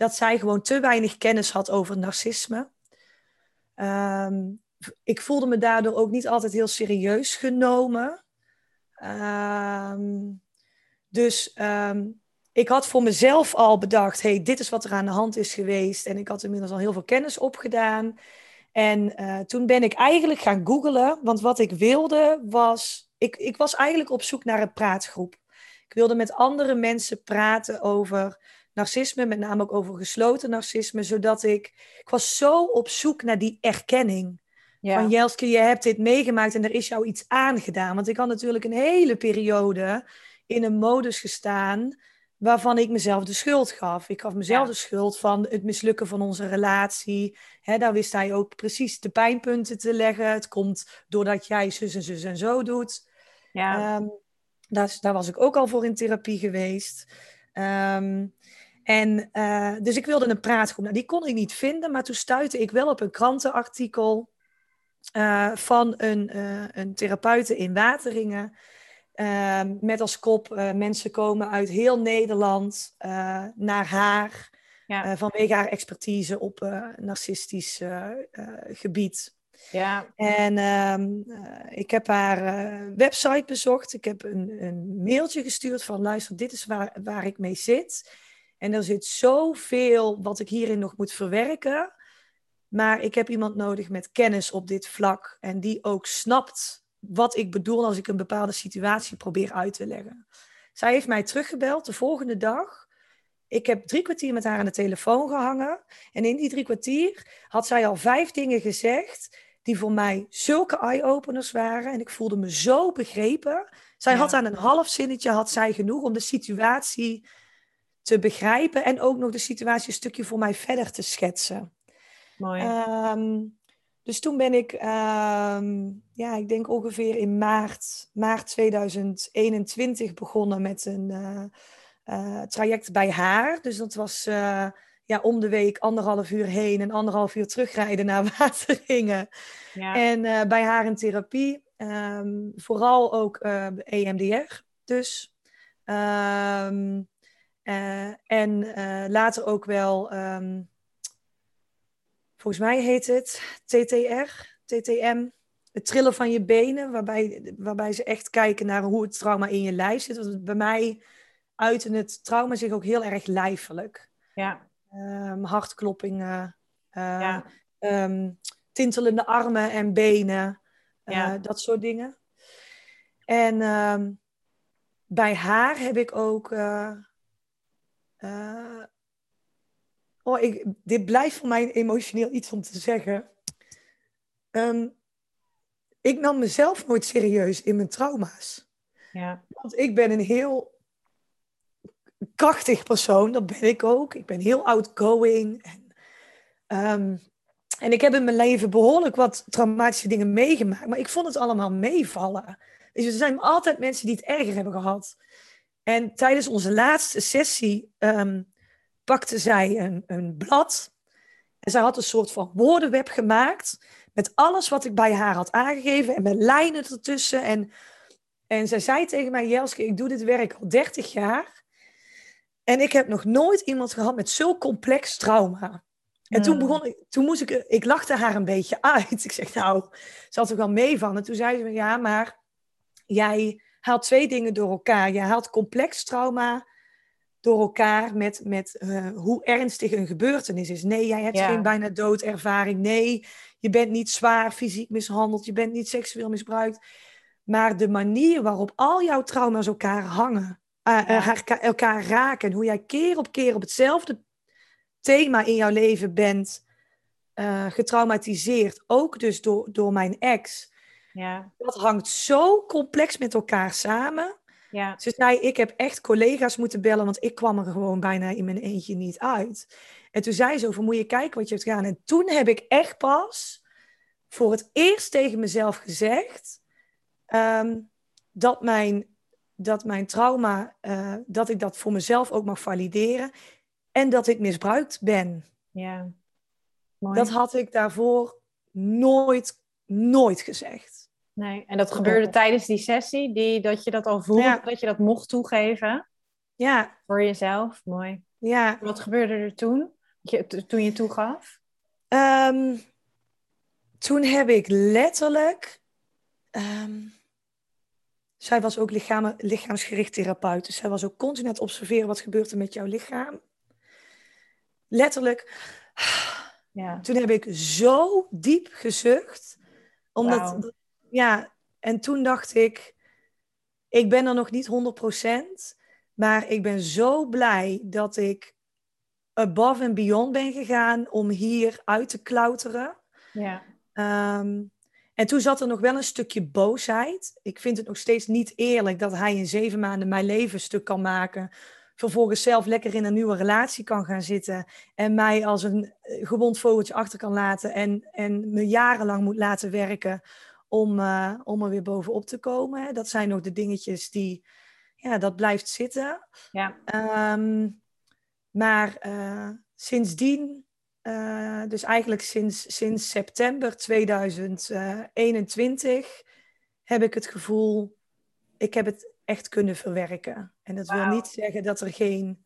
dat zij gewoon te weinig kennis had over narcisme. Um, ik voelde me daardoor ook niet altijd heel serieus genomen. Um, dus um, ik had voor mezelf al bedacht, hey, dit is wat er aan de hand is geweest. En ik had inmiddels al heel veel kennis opgedaan. En uh, toen ben ik eigenlijk gaan googlen, want wat ik wilde was, ik, ik was eigenlijk op zoek naar een praatgroep. Ik wilde met andere mensen praten over narcisme, met name ook over gesloten narcisme, zodat ik, ik was zo op zoek naar die erkenning. Ja. Van Jelske, je hebt dit meegemaakt en er is jou iets aangedaan. Want ik had natuurlijk een hele periode in een modus gestaan waarvan ik mezelf de schuld gaf. Ik gaf mezelf ja. de schuld van het mislukken van onze relatie. He, daar wist hij ook precies de pijnpunten te leggen. Het komt doordat jij zus en zus en zo doet. Ja. Um, daar, daar, was ik ook al voor in therapie geweest. Um, en uh, dus ik wilde een praatgroep. Nou, die kon ik niet vinden, maar toen stuitte ik wel op een krantenartikel uh, van een, uh, een therapeute in Wateringen. Met als kop, mensen komen uit heel Nederland naar haar. Ja. vanwege haar expertise op narcistisch gebied. Ja. En ehm, ik heb haar website bezocht. Ik heb een, een, mailtje gestuurd van luister, dit is waar, waar ik mee zit. En er zit zoveel wat ik hierin nog moet verwerken. Maar ik heb iemand nodig met kennis op dit vlak. En die ook snapt wat ik bedoel als ik een bepaalde situatie probeer uit te leggen. Zij heeft mij teruggebeld de volgende dag. Ik heb drie kwartier met haar aan de telefoon gehangen. En in die drie kwartier had zij al vijf dingen gezegd die voor mij zulke eye-openers waren. En ik voelde me zo begrepen. Zij had aan een half zinnetje had zij genoeg om de situatie te begrijpen en ook nog de situatie een stukje voor mij verder te schetsen. Mooi. Ehm, dus toen ben ik, um, ja, ik denk ongeveer in maart, maart 2021 begonnen met een uh, uh, traject bij haar. Dus dat was uh, ja, om de week anderhalf uur heen en anderhalf uur terugrijden naar [LAUGHS] Wateringen. Ja. En bij haar in therapie. Um, vooral ook EMDR dus. Um, en later ook wel volgens mij heet het TTR, TTM, het trillen van je benen, waarbij, waarbij ze echt kijken naar hoe het trauma in je lijf zit. Want bij mij uiten het trauma zich ook heel erg lijfelijk. Ja. Um, hartkloppingen, uh, um, tintelende armen en benen, uh, ja. dat soort dingen. En um, bij haar heb ik ook uh, Oh, ik, dit blijft voor mij emotioneel iets om te zeggen. Ehm, ik nam mezelf nooit serieus in mijn trauma's. Ja. Want ik ben een heel krachtig persoon, dat ben ik ook. Ik ben heel outgoing. En, um, en ik heb in mijn leven behoorlijk wat traumatische dingen meegemaakt, maar ik vond het allemaal meevallen. Dus er zijn altijd mensen die het erger hebben gehad. En tijdens onze laatste sessie um, pakte zij een, een blad. En zij had een soort van woordenweb gemaakt. Met alles wat ik bij haar had aangegeven. En met lijnen ertussen. En, en zij zei tegen mij: Jelske, ik doe dit werk al 30 jaar. En ik heb nog nooit iemand gehad met zo complex trauma. En toen, hmm. begon ik, toen moest ik, ik lachte haar een beetje uit. [LAUGHS] Ik zeg, nou, ze had er wel mee van. En toen zei ze, ja, maar jij haalt twee dingen door elkaar. Je haalt complex trauma door elkaar met, met uh, hoe ernstig een gebeurtenis is. Nee, jij hebt geen bijna doodervaring. Nee, je bent niet zwaar fysiek mishandeld. Je bent niet seksueel misbruikt. Maar de manier waarop al jouw trauma's elkaar hangen, uh, elkaar raken, en hoe jij keer op keer op hetzelfde thema in jouw leven bent getraumatiseerd, ook dus door, door mijn ex. Ja. Dat hangt zo complex met elkaar samen. Ja. Ze zei, ik heb echt collega's moeten bellen, want ik kwam er gewoon bijna in mijn eentje niet uit. En toen zei ze over, moet je kijken wat je hebt gedaan. En toen heb ik echt pas voor het eerst tegen mezelf gezegd ehm, dat, mijn, dat mijn trauma, uh, dat ik dat voor mezelf ook mag valideren. En dat ik misbruikt ben. Ja. Mooi. Dat had ik daarvoor nooit, nooit gezegd. Nee, en dat gebeurde tijdens die sessie, die, dat je dat al voelde, dat je dat mocht toegeven. Ja. Voor jezelf, mooi. Ja. Wat gebeurde er toen, toen je toegaf? Um, toen heb ik letterlijk... Um, zij was ook lichaam, lichaamsgericht therapeut, dus zij was ook continu aan het observeren wat gebeurt er met jouw lichaam. Letterlijk. Ja. Toen heb ik zo diep gezucht, omdat ja, en toen dacht ik, ik ben er nog niet 100%, maar ik ben zo blij dat ik above and beyond ben gegaan om hier uit te klauteren. Ja. Ehm, en toen zat er nog wel een stukje boosheid. Ik vind het nog steeds niet eerlijk dat hij in zeven maanden mijn leven stuk kan maken. Vervolgens zelf lekker in een nieuwe relatie kan gaan zitten. En mij als een eh, gewond vogeltje achter kan laten. En, en me jarenlang moet laten werken om, uh, om er weer bovenop te komen. Dat zijn nog de dingetjes die, ja, dat blijft zitten. Ja. Um, maar uh, sindsdien, uh, dus eigenlijk sinds, sinds september 2021, heb ik het gevoel, ik heb het echt kunnen verwerken. En dat wil niet zeggen dat er geen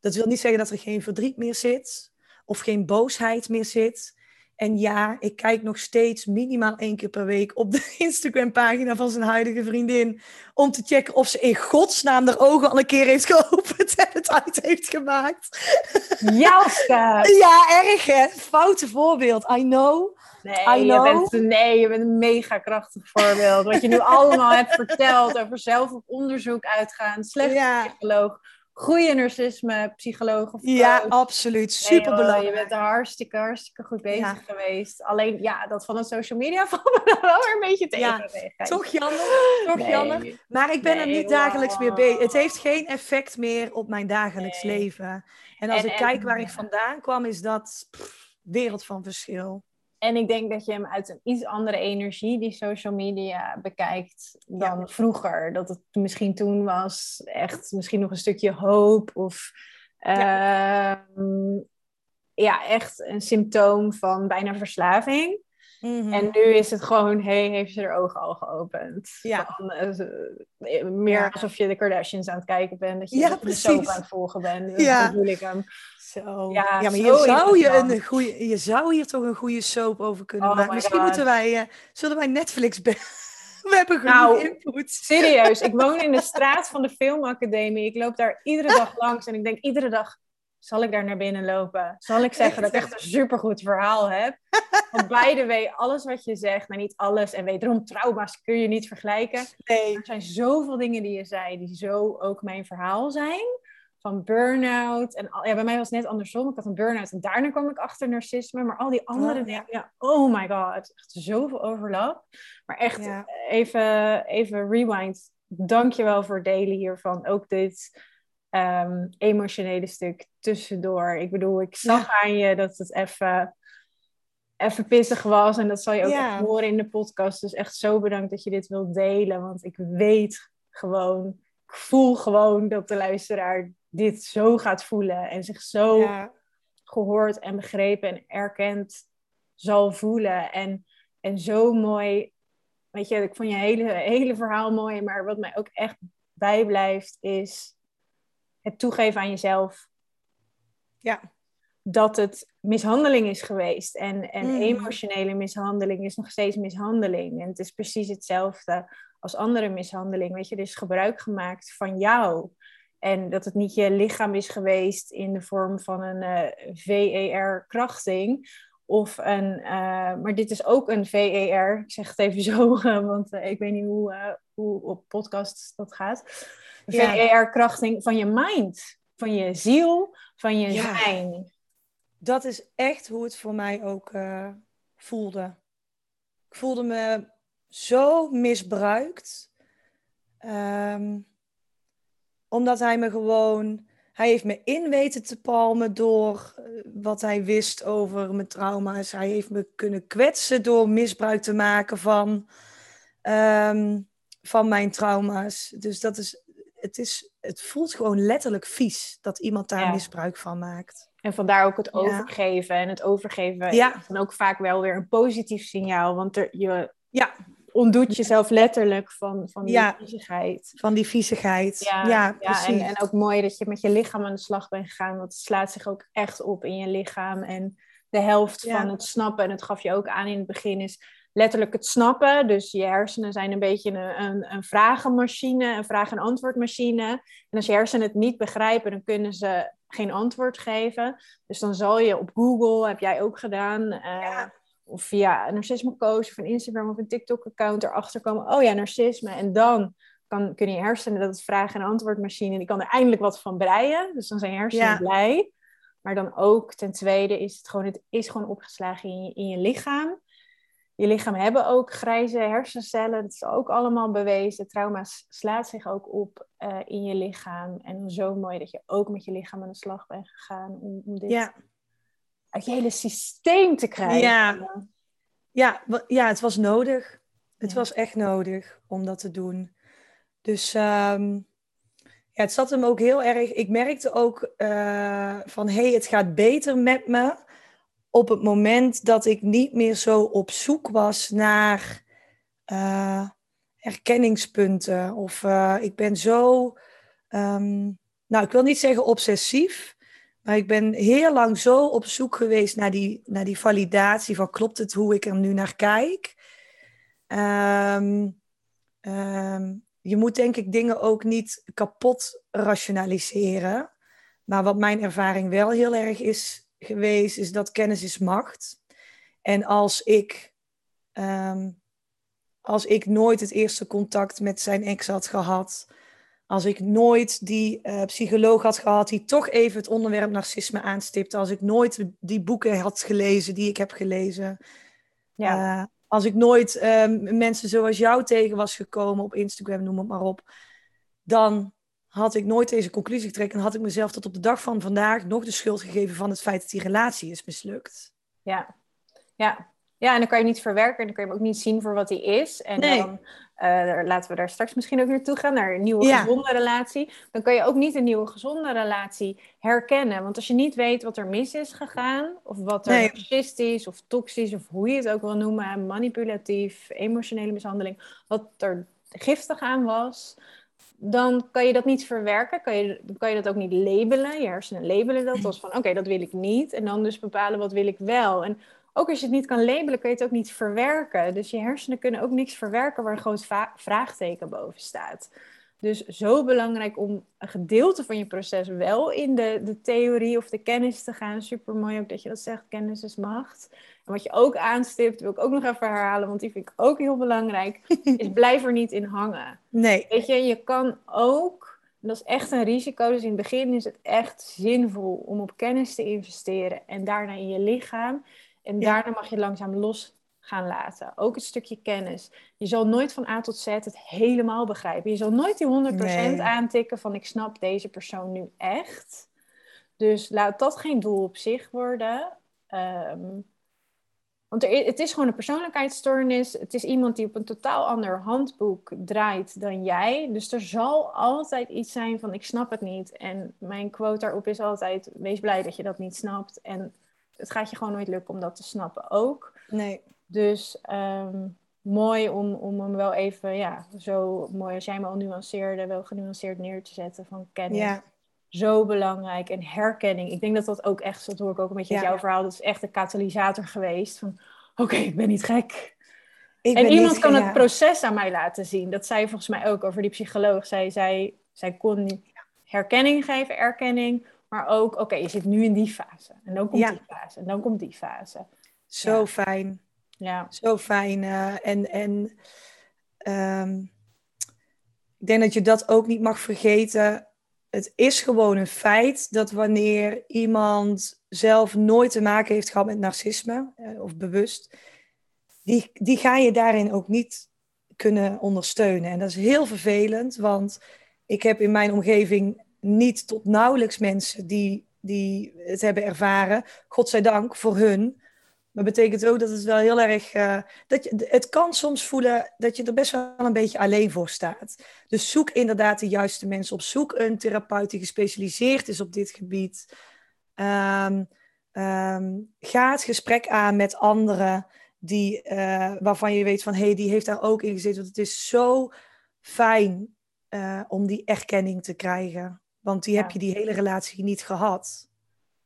Dat wil niet zeggen dat er geen verdriet meer zit of geen boosheid meer zit. En ja, ik kijk nog steeds minimaal één keer per week op de [LAUGHS] Instagram-pagina van zijn huidige vriendin. Om te checken of ze in godsnaam haar ogen al een keer heeft geopend en het uit heeft gemaakt. Jouwste! [LAUGHS] ja, erg hè? Foute voorbeeld, I know. Nee, je bent, nee, je bent een mega krachtig voorbeeld. Wat je nu allemaal hebt verteld over zelf op onderzoek uitgaan, slecht ja. psycholoog goede narcisme, psycholoog of Ja, absoluut. Super belangrijk. je bent er hartstikke, hartstikke goed bezig geweest. Alleen, ja, dat van de social media [LAUGHS] valt me dan wel weer een beetje tegen. Ja, toch jammer, toch jammer. Maar ik ben er niet dagelijks meer bezig. Het heeft geen effect meer op mijn dagelijks leven. En als ik kijk waar ik vandaan kwam, is dat wereld van verschil. En ik denk dat je hem uit een iets andere energie, die social media, bekijkt dan vroeger. Dat het misschien toen was echt misschien nog een stukje hoop of ja. Ehm, ja echt een symptoom van bijna verslaving. Mhm. En nu is het gewoon, hey, heeft ze haar ogen al geopend? Ja. Eh, meer alsof je de Kardashians aan het kijken bent, dat je ja, de soap aan het volgen bent. ja. Dat bedoel ik hem. Zo. Ja, ja maar je zou, je, een goede, je zou hier toch een goede soap over kunnen oh maken. Misschien moeten wij, uh, zullen wij Netflix [LAUGHS] We hebben genoeg nou, input. Serieus, ik woon in de [LAUGHS] straat van de Filmacademie. Ik loop daar iedere dag [LAUGHS] langs en ik denk iedere dag, zal ik daar naar binnen lopen? Zal ik zeggen dat ik echt een supergoed verhaal heb? [LAUGHS] Want beide way, alles wat je zegt, maar niet alles. En wederom, trauma's kun je niet vergelijken. Nee. Er zijn zoveel dingen die je zei, die zo ook mijn verhaal zijn van burn-out. En ja, bij mij was het net andersom. Ik had een burn-out en daarna kwam ik achter narcisme. Maar al die andere oh, dingen, ja, oh my god, echt zoveel overlap. Maar echt even, even rewind. Dank je wel voor het delen hiervan. Ook dit um, emotionele stuk tussendoor. Ik bedoel, ik zag aan je dat het even even pissig was. En dat zal je ook echt horen in de podcast. Dus echt zo bedankt dat je dit wilt delen. Want ik weet gewoon, ik voel gewoon dat de luisteraar dit zo gaat voelen en zich zo gehoord en begrepen en erkend zal voelen. En, en zo mooi, weet je, ik vond je hele, hele verhaal mooi, maar wat mij ook echt bijblijft is het toegeven aan jezelf. Ja. Dat het mishandeling is geweest. En, en mm. emotionele mishandeling is nog steeds mishandeling. En het is precies hetzelfde als andere mishandeling. Weet je, er is gebruik gemaakt van jou. En dat het niet je lichaam is geweest in de vorm van een uh, eh, VER-krachting. Of een, uh, maar dit is ook een VER. Ik zeg het even [LAUGHS] zo, want uh, ik weet niet hoe, hoe op podcast dat gaat. VER-krachting van je mind, van je ziel, van je ja. zijn. Dat is echt hoe het voor mij ook voelde. Ik voelde me zo misbruikt. Um, omdat hij me gewoon. Hij heeft me in weten te palmen door eh, wat hij wist over mijn trauma's. Hij heeft me kunnen kwetsen door misbruik te maken van, ehm, van mijn trauma's. Dus dat is het, is, het voelt gewoon letterlijk vies dat iemand daar misbruik van maakt. En vandaar ook het overgeven. En het overgeven ja. is dan ook vaak wel weer een positief signaal. Want er, je, ja ontdoet jezelf letterlijk van, van die ja, viezigheid. Van die viezigheid. Ja, ja, precies. En, en ook mooi dat je met je lichaam aan de slag bent gegaan. Want het slaat zich ook echt op in je lichaam. En de helft van het snappen, en dat gaf je ook aan in het begin, is letterlijk het snappen. Dus je hersenen zijn een beetje een, een, een vragenmachine, een vraag- en antwoordmachine. En als je hersenen het niet begrijpen, dan kunnen ze geen antwoord geven. Dus dan zal je op Google, heb jij ook gedaan, uh, of via een narcisme coach of een Instagram of een TikTok account erachter komen, oh ja, narcisme. En dan kan, kunnen je hersenen, dat is vraag- en antwoordmachine, die kan er eindelijk wat van breien. Dus dan zijn je hersenen blij. Maar dan ook, ten tweede, is het gewoon, het is gewoon opgeslagen in je, in je lichaam. Je lichaam hebben ook grijze hersencellen. Dat is ook allemaal bewezen. Trauma slaat zich ook op uh, in je lichaam. En zo mooi dat je ook met je lichaam aan de slag bent gegaan om, om dit ja uit je hele systeem te krijgen. Ja, ja, ja het was nodig. Het was echt nodig om dat te doen. Dus um, ja, het zat hem ook heel erg. Ik merkte ook uh, van hé, hey, het gaat beter met me. Op het moment dat ik niet meer zo op zoek was naar uh, herkenningspunten. Of uh, ik ben zo, um, nou, ik wil niet zeggen obsessief. Maar ik ben heel lang zo op zoek geweest naar die, naar die validatie van klopt het hoe ik er nu naar kijk. Ehm, ehm, je moet denk ik dingen ook niet kapot rationaliseren. Maar wat mijn ervaring wel heel erg is geweest, is dat kennis is macht. En als ik, ehm, als ik nooit het eerste contact met zijn ex had gehad, als ik nooit die uh, psycholoog had gehad die toch even het onderwerp narcisme aanstipte, als ik nooit die boeken had gelezen die ik heb gelezen, ja. Uh, als ik nooit um, mensen zoals jou tegen was gekomen op Instagram, noem het maar op, dan had ik nooit deze conclusie getrokken en had ik mezelf tot op de dag van vandaag nog de schuld gegeven van het feit dat die relatie is mislukt. Ja, ja. Ja, en dan kan je niet verwerken en dan kan je hem ook niet zien voor wat hij is. En nee. dan uh, laten we daar straks misschien ook naartoe gaan, naar een nieuwe gezonde relatie. Dan kan je ook niet een nieuwe gezonde relatie herkennen. Want als je niet weet wat er mis is gegaan, of wat er nee. narcistisch of toxisch, of hoe je het ook wil noemen, manipulatief, emotionele mishandeling, wat er giftig aan was, dan kan je dat niet verwerken, kan je, kan je dat ook niet labelen. Je hersenen labelen dat als van oké, dat wil ik niet. En dan dus bepalen wat wil ik wel. En ook als je het niet kan labelen, kun je het ook niet verwerken. Dus je hersenen kunnen ook niks verwerken waar een groot vraagteken boven staat. Dus zo belangrijk om een gedeelte van je proces wel in de, de theorie of de kennis te gaan. Super mooi ook dat je dat zegt, kennis is macht. En wat je ook aanstipt, wil ik ook nog even herhalen, want die vind ik ook heel belangrijk, [LAUGHS] is blijf er niet in hangen. Nee. Weet je, je kan ook, en dat is echt een risico, dus in het begin is het echt zinvol om op kennis te investeren en daarna in je lichaam. En daarna mag je langzaam los gaan laten. Ook het stukje kennis. Je zal nooit van A tot Z het helemaal begrijpen. Je zal nooit die 100% aantikken van ik snap deze persoon nu echt. Dus laat dat geen doel op zich worden. Um, want er, het is gewoon een persoonlijkheidsstoornis. Het is iemand die op een totaal ander handboek draait dan jij. Dus er zal altijd iets zijn van ik snap het niet. En mijn quote daarop is altijd wees blij dat je dat niet snapt. En het gaat je gewoon nooit lukken om dat te snappen ook. Nee. Dus ehm, mooi om, om hem wel even, ja, zo mooi als jij me al nuanceerde, wel genuanceerd neer te zetten van kennis. Ja. Zo belangrijk. En herkenning. Ik denk dat dat ook echt, dat hoor ik ook een beetje uit jouw verhaal, dat is echt een katalysator geweest van, oké, ik ben niet gek. Ik en iemand kan het proces aan mij laten zien. Dat zei volgens mij ook over die psycholoog. Zij, zij, zij kon herkenning geven, erkenning, maar ook, oké, je zit nu in die fase. En dan komt die fase. En dan komt die fase. Zo fijn. Ja. Zo fijn. Uh, en en um, ik denk dat je dat ook niet mag vergeten. Het is gewoon een feit dat wanneer iemand zelf nooit te maken heeft gehad met narcisme, uh, of bewust, die, die ga je daarin ook niet kunnen ondersteunen. En dat is heel vervelend, want ik heb in mijn omgeving niet tot nauwelijks mensen die, die het hebben ervaren. Godzijdank voor hun. Maar betekent ook dat het wel heel erg. Uh, dat je, het kan soms voelen dat je er best wel een beetje alleen voor staat. Dus zoek inderdaad de juiste mensen op. Zoek een therapeut die gespecialiseerd is op dit gebied. Um, um, ga het gesprek aan met anderen die, uh, waarvan je weet van hé, hey, die heeft daar ook in gezeten. Want het is zo fijn uh, om die erkenning te krijgen. Want die heb je die hele relatie niet gehad.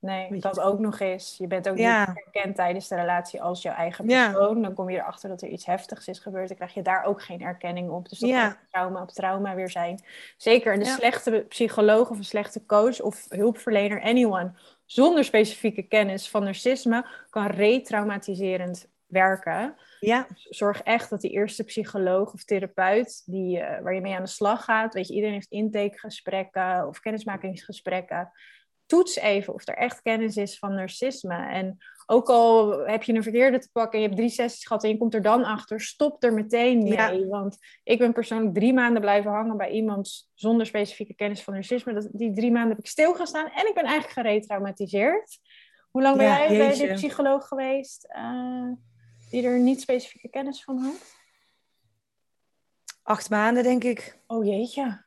Nee, dat ook nog eens. Je bent ook niet erkend tijdens de relatie als jouw eigen persoon. Dan kom je erachter dat er iets heftigs is gebeurd. Dan krijg je daar ook geen erkenning op. Dus dat kan trauma op trauma weer zijn. Zeker een slechte psycholoog of een slechte coach of hulpverlener, anyone, zonder specifieke kennis van narcisme, kan retraumatiserend werken. Ja. Zorg echt dat die eerste psycholoog of therapeut die, uh, waar je mee aan de slag gaat, weet je, iedereen heeft intakegesprekken of kennismakingsgesprekken. Toets even of er echt kennis is van narcisme. En ook al heb je een verkeerde te pakken en je hebt drie sessies gehad en je komt er dan achter, stop er meteen mee. Want ik ben persoonlijk drie maanden blijven hangen bij iemand zonder specifieke kennis van narcisme. Dat, die drie maanden heb ik stilgestaan en ik ben eigenlijk geretraumatiseerd. Hoe lang ben jij bij de psycholoog geweest? Uh, die er niet specifieke kennis van had? Acht maanden, denk ik. Oh jeetje.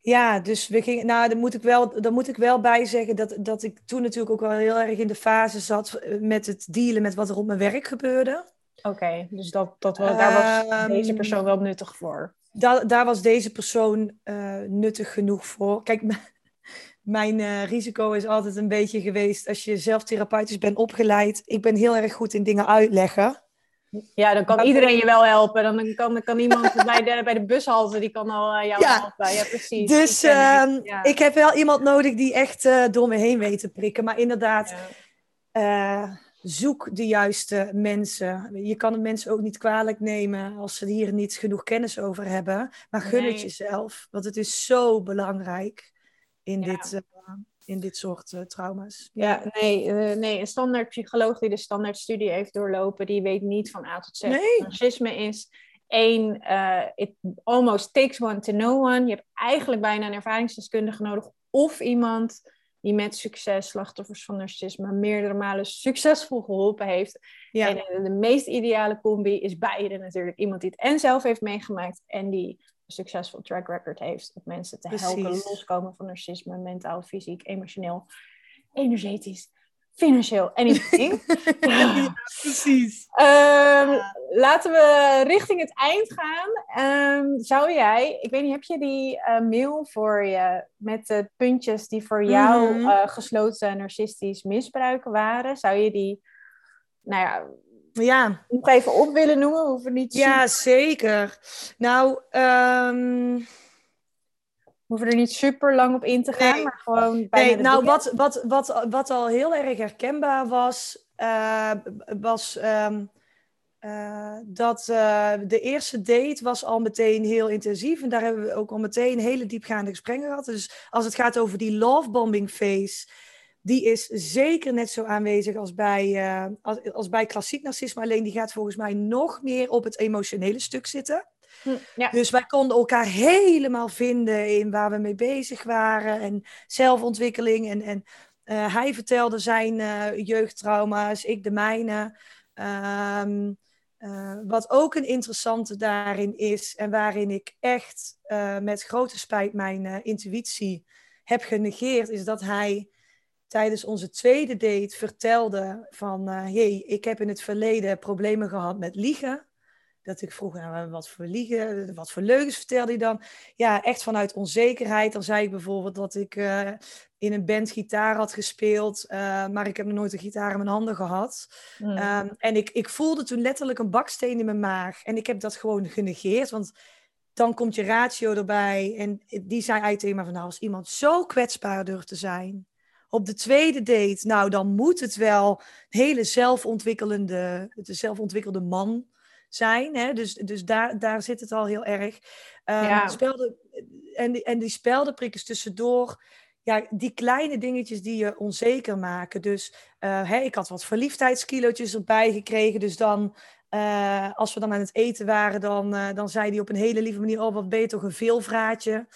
Ja, dus we gingen, nou, dan moet ik wel, dan moet ik wel bij zeggen dat, dat ik toen natuurlijk ook wel heel erg in de fase zat eh, met het dealen met wat er op mijn werk gebeurde. Oké, dus dat, dat wel, daar was deze ehm, persoon wel nuttig voor. Da daar was deze persoon uh, nuttig genoeg voor. Kijk, [LAUGHS] mijn uh, risico is altijd een beetje geweest als je zelf therapeutisch bent opgeleid. Ik ben heel erg goed in dingen uitleggen. Ja, dan kan iedereen je wel helpen. Dan kan, dan kan iemand [LAUGHS] bij de, bij de bushalte, die kan al uh, jou ja. helpen. Ja, precies. Dus ik, uh, ik, heb wel iemand nodig die echt uh, door me heen weet te prikken. Maar inderdaad, ja. zoek de juiste mensen. Je kan de mensen ook niet kwalijk nemen als ze hier niet genoeg kennis over hebben. Maar gun nee. het jezelf, want het is zo belangrijk in dit in dit soort uh, trauma's. Ja, nee, uh, nee, een standaard psycholoog die de standaard studie heeft doorlopen, die weet niet van A tot Z. Nee. Narcisme is één, uh, it almost takes one to know one. Je hebt eigenlijk bijna een ervaringsdeskundige nodig of iemand die met succes slachtoffers van narcisme meerdere malen succesvol geholpen heeft. Ja. En de meest ideale combi is beide natuurlijk. Iemand die het en zelf heeft meegemaakt en die succesvol track record heeft om mensen te helpen loskomen van narcisme, mentaal, fysiek, emotioneel, energetisch, financieel, anything. [LAUGHS] [LAUGHS] ja, precies. Um, laten we richting het eind gaan. Um, zou jij, ik weet niet, heb je die uh, mail voor je met de puntjes die voor jou mm -hmm. uh, gesloten narcistisch misbruik waren? Zou je die, nou ja, ja. Nog even op willen noemen? Hoeven niet ja, zeker. Nou, um... we hoeven er niet super lang op in te gaan, nee. maar gewoon bijna Nee, nou, wat, wat, wat, wat al heel erg herkenbaar was, uh, was um, uh, dat uh, de eerste date was al meteen heel intensief. En daar hebben we ook al meteen hele diepgaande gesprekken gehad. Dus als het gaat over die lovebombing phase die is zeker net zo aanwezig als bij, uh, als, als, bij klassiek narcisme. Alleen die gaat volgens mij nog meer op het emotionele stuk zitten. Hm, ja. Dus wij konden elkaar helemaal vinden in waar we mee bezig waren. En zelfontwikkeling. En, en uh, hij vertelde zijn uh, jeugdtrauma's, ik de mijne. Um, wat ook een interessante daarin is, en waarin ik echt met grote spijt mijn intuïtie heb genegeerd, is dat hij tijdens onze tweede date vertelde van... Uh, hey, ik heb in het verleden problemen gehad met liegen. Dat ik vroeg, nou, wat voor liegen, wat voor leugens vertelde hij dan? Ja, echt vanuit onzekerheid. Dan zei ik bijvoorbeeld dat ik uh, in een band gitaar had gespeeld, uh, maar ik heb nog nooit een gitaar in mijn handen gehad. Mm. Um, en ik, ik voelde toen letterlijk een baksteen in mijn maag. En ik heb dat gewoon genegeerd, want dan komt je ratio erbij. En die zei eigenlijk tegen me van, nou, als iemand zo kwetsbaar durft te zijn op de tweede date, nou, dan moet het wel een hele zelfontwikkelende, de zelfontwikkelde man zijn. Hè? Dus, dus daar, daar zit het al heel erg. Um, ja. spelde, en, die, en die speldenprikkers tussendoor. Ja, die kleine dingetjes die je onzeker maken. Dus uh, hè, ik had wat verliefdheidskilootjes erbij gekregen. Dus dan, uh, als we dan aan het eten waren, dan, uh, dan zei hij op een hele lieve manier: Oh, wat ben je toch een veelvraatje.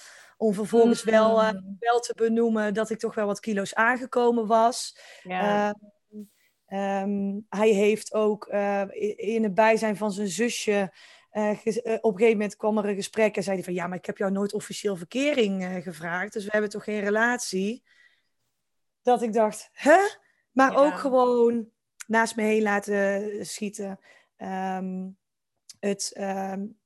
Om vervolgens wel, uh, wel te benoemen dat ik toch wel wat kilo's aangekomen was. Ja. Uh, um, hij heeft ook uh, in het bijzijn van zijn zusje. Uh, op een gegeven moment kwam er een gesprek en zei hij van ja, maar ik heb jou nooit officieel verkering gevraagd, dus we hebben toch geen relatie. Dat ik dacht, hè? Maar ja. ook gewoon naast me heen laten schieten. Um, het, um,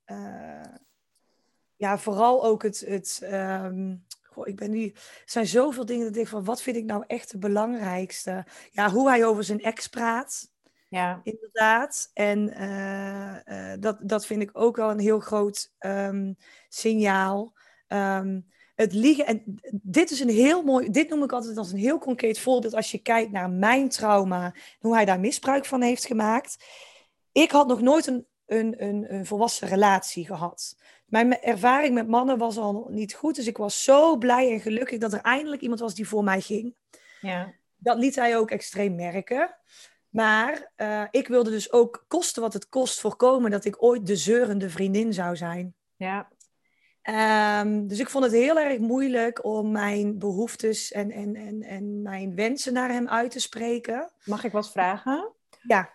ja, vooral ook het. het um, goh, ik ben nu. Er zijn zoveel dingen dat ik denk van wat vind ik nou echt het belangrijkste? Ja, hoe hij over zijn ex praat. Ja. Inderdaad. En uh, uh, dat, dat vind ik ook wel een heel groot um, signaal. Um, het liegen. En dit is een heel mooi. Dit noem ik altijd als een heel concreet voorbeeld. Als je kijkt naar mijn trauma. Hoe hij daar misbruik van heeft gemaakt. Ik had nog nooit een, een, een, een volwassen relatie gehad mijn ervaring met mannen was al niet goed. Dus ik was zo blij en gelukkig dat er eindelijk iemand was die voor mij ging. Ja. Dat liet hij ook extreem merken. Maar uh, ik wilde dus ook kosten wat het kost voorkomen dat ik ooit de zeurende vriendin zou zijn. Ja. Um, dus ik vond het heel erg moeilijk om mijn behoeftes en, en, en, en mijn wensen naar hem uit te spreken. Mag ik wat vragen? Ja,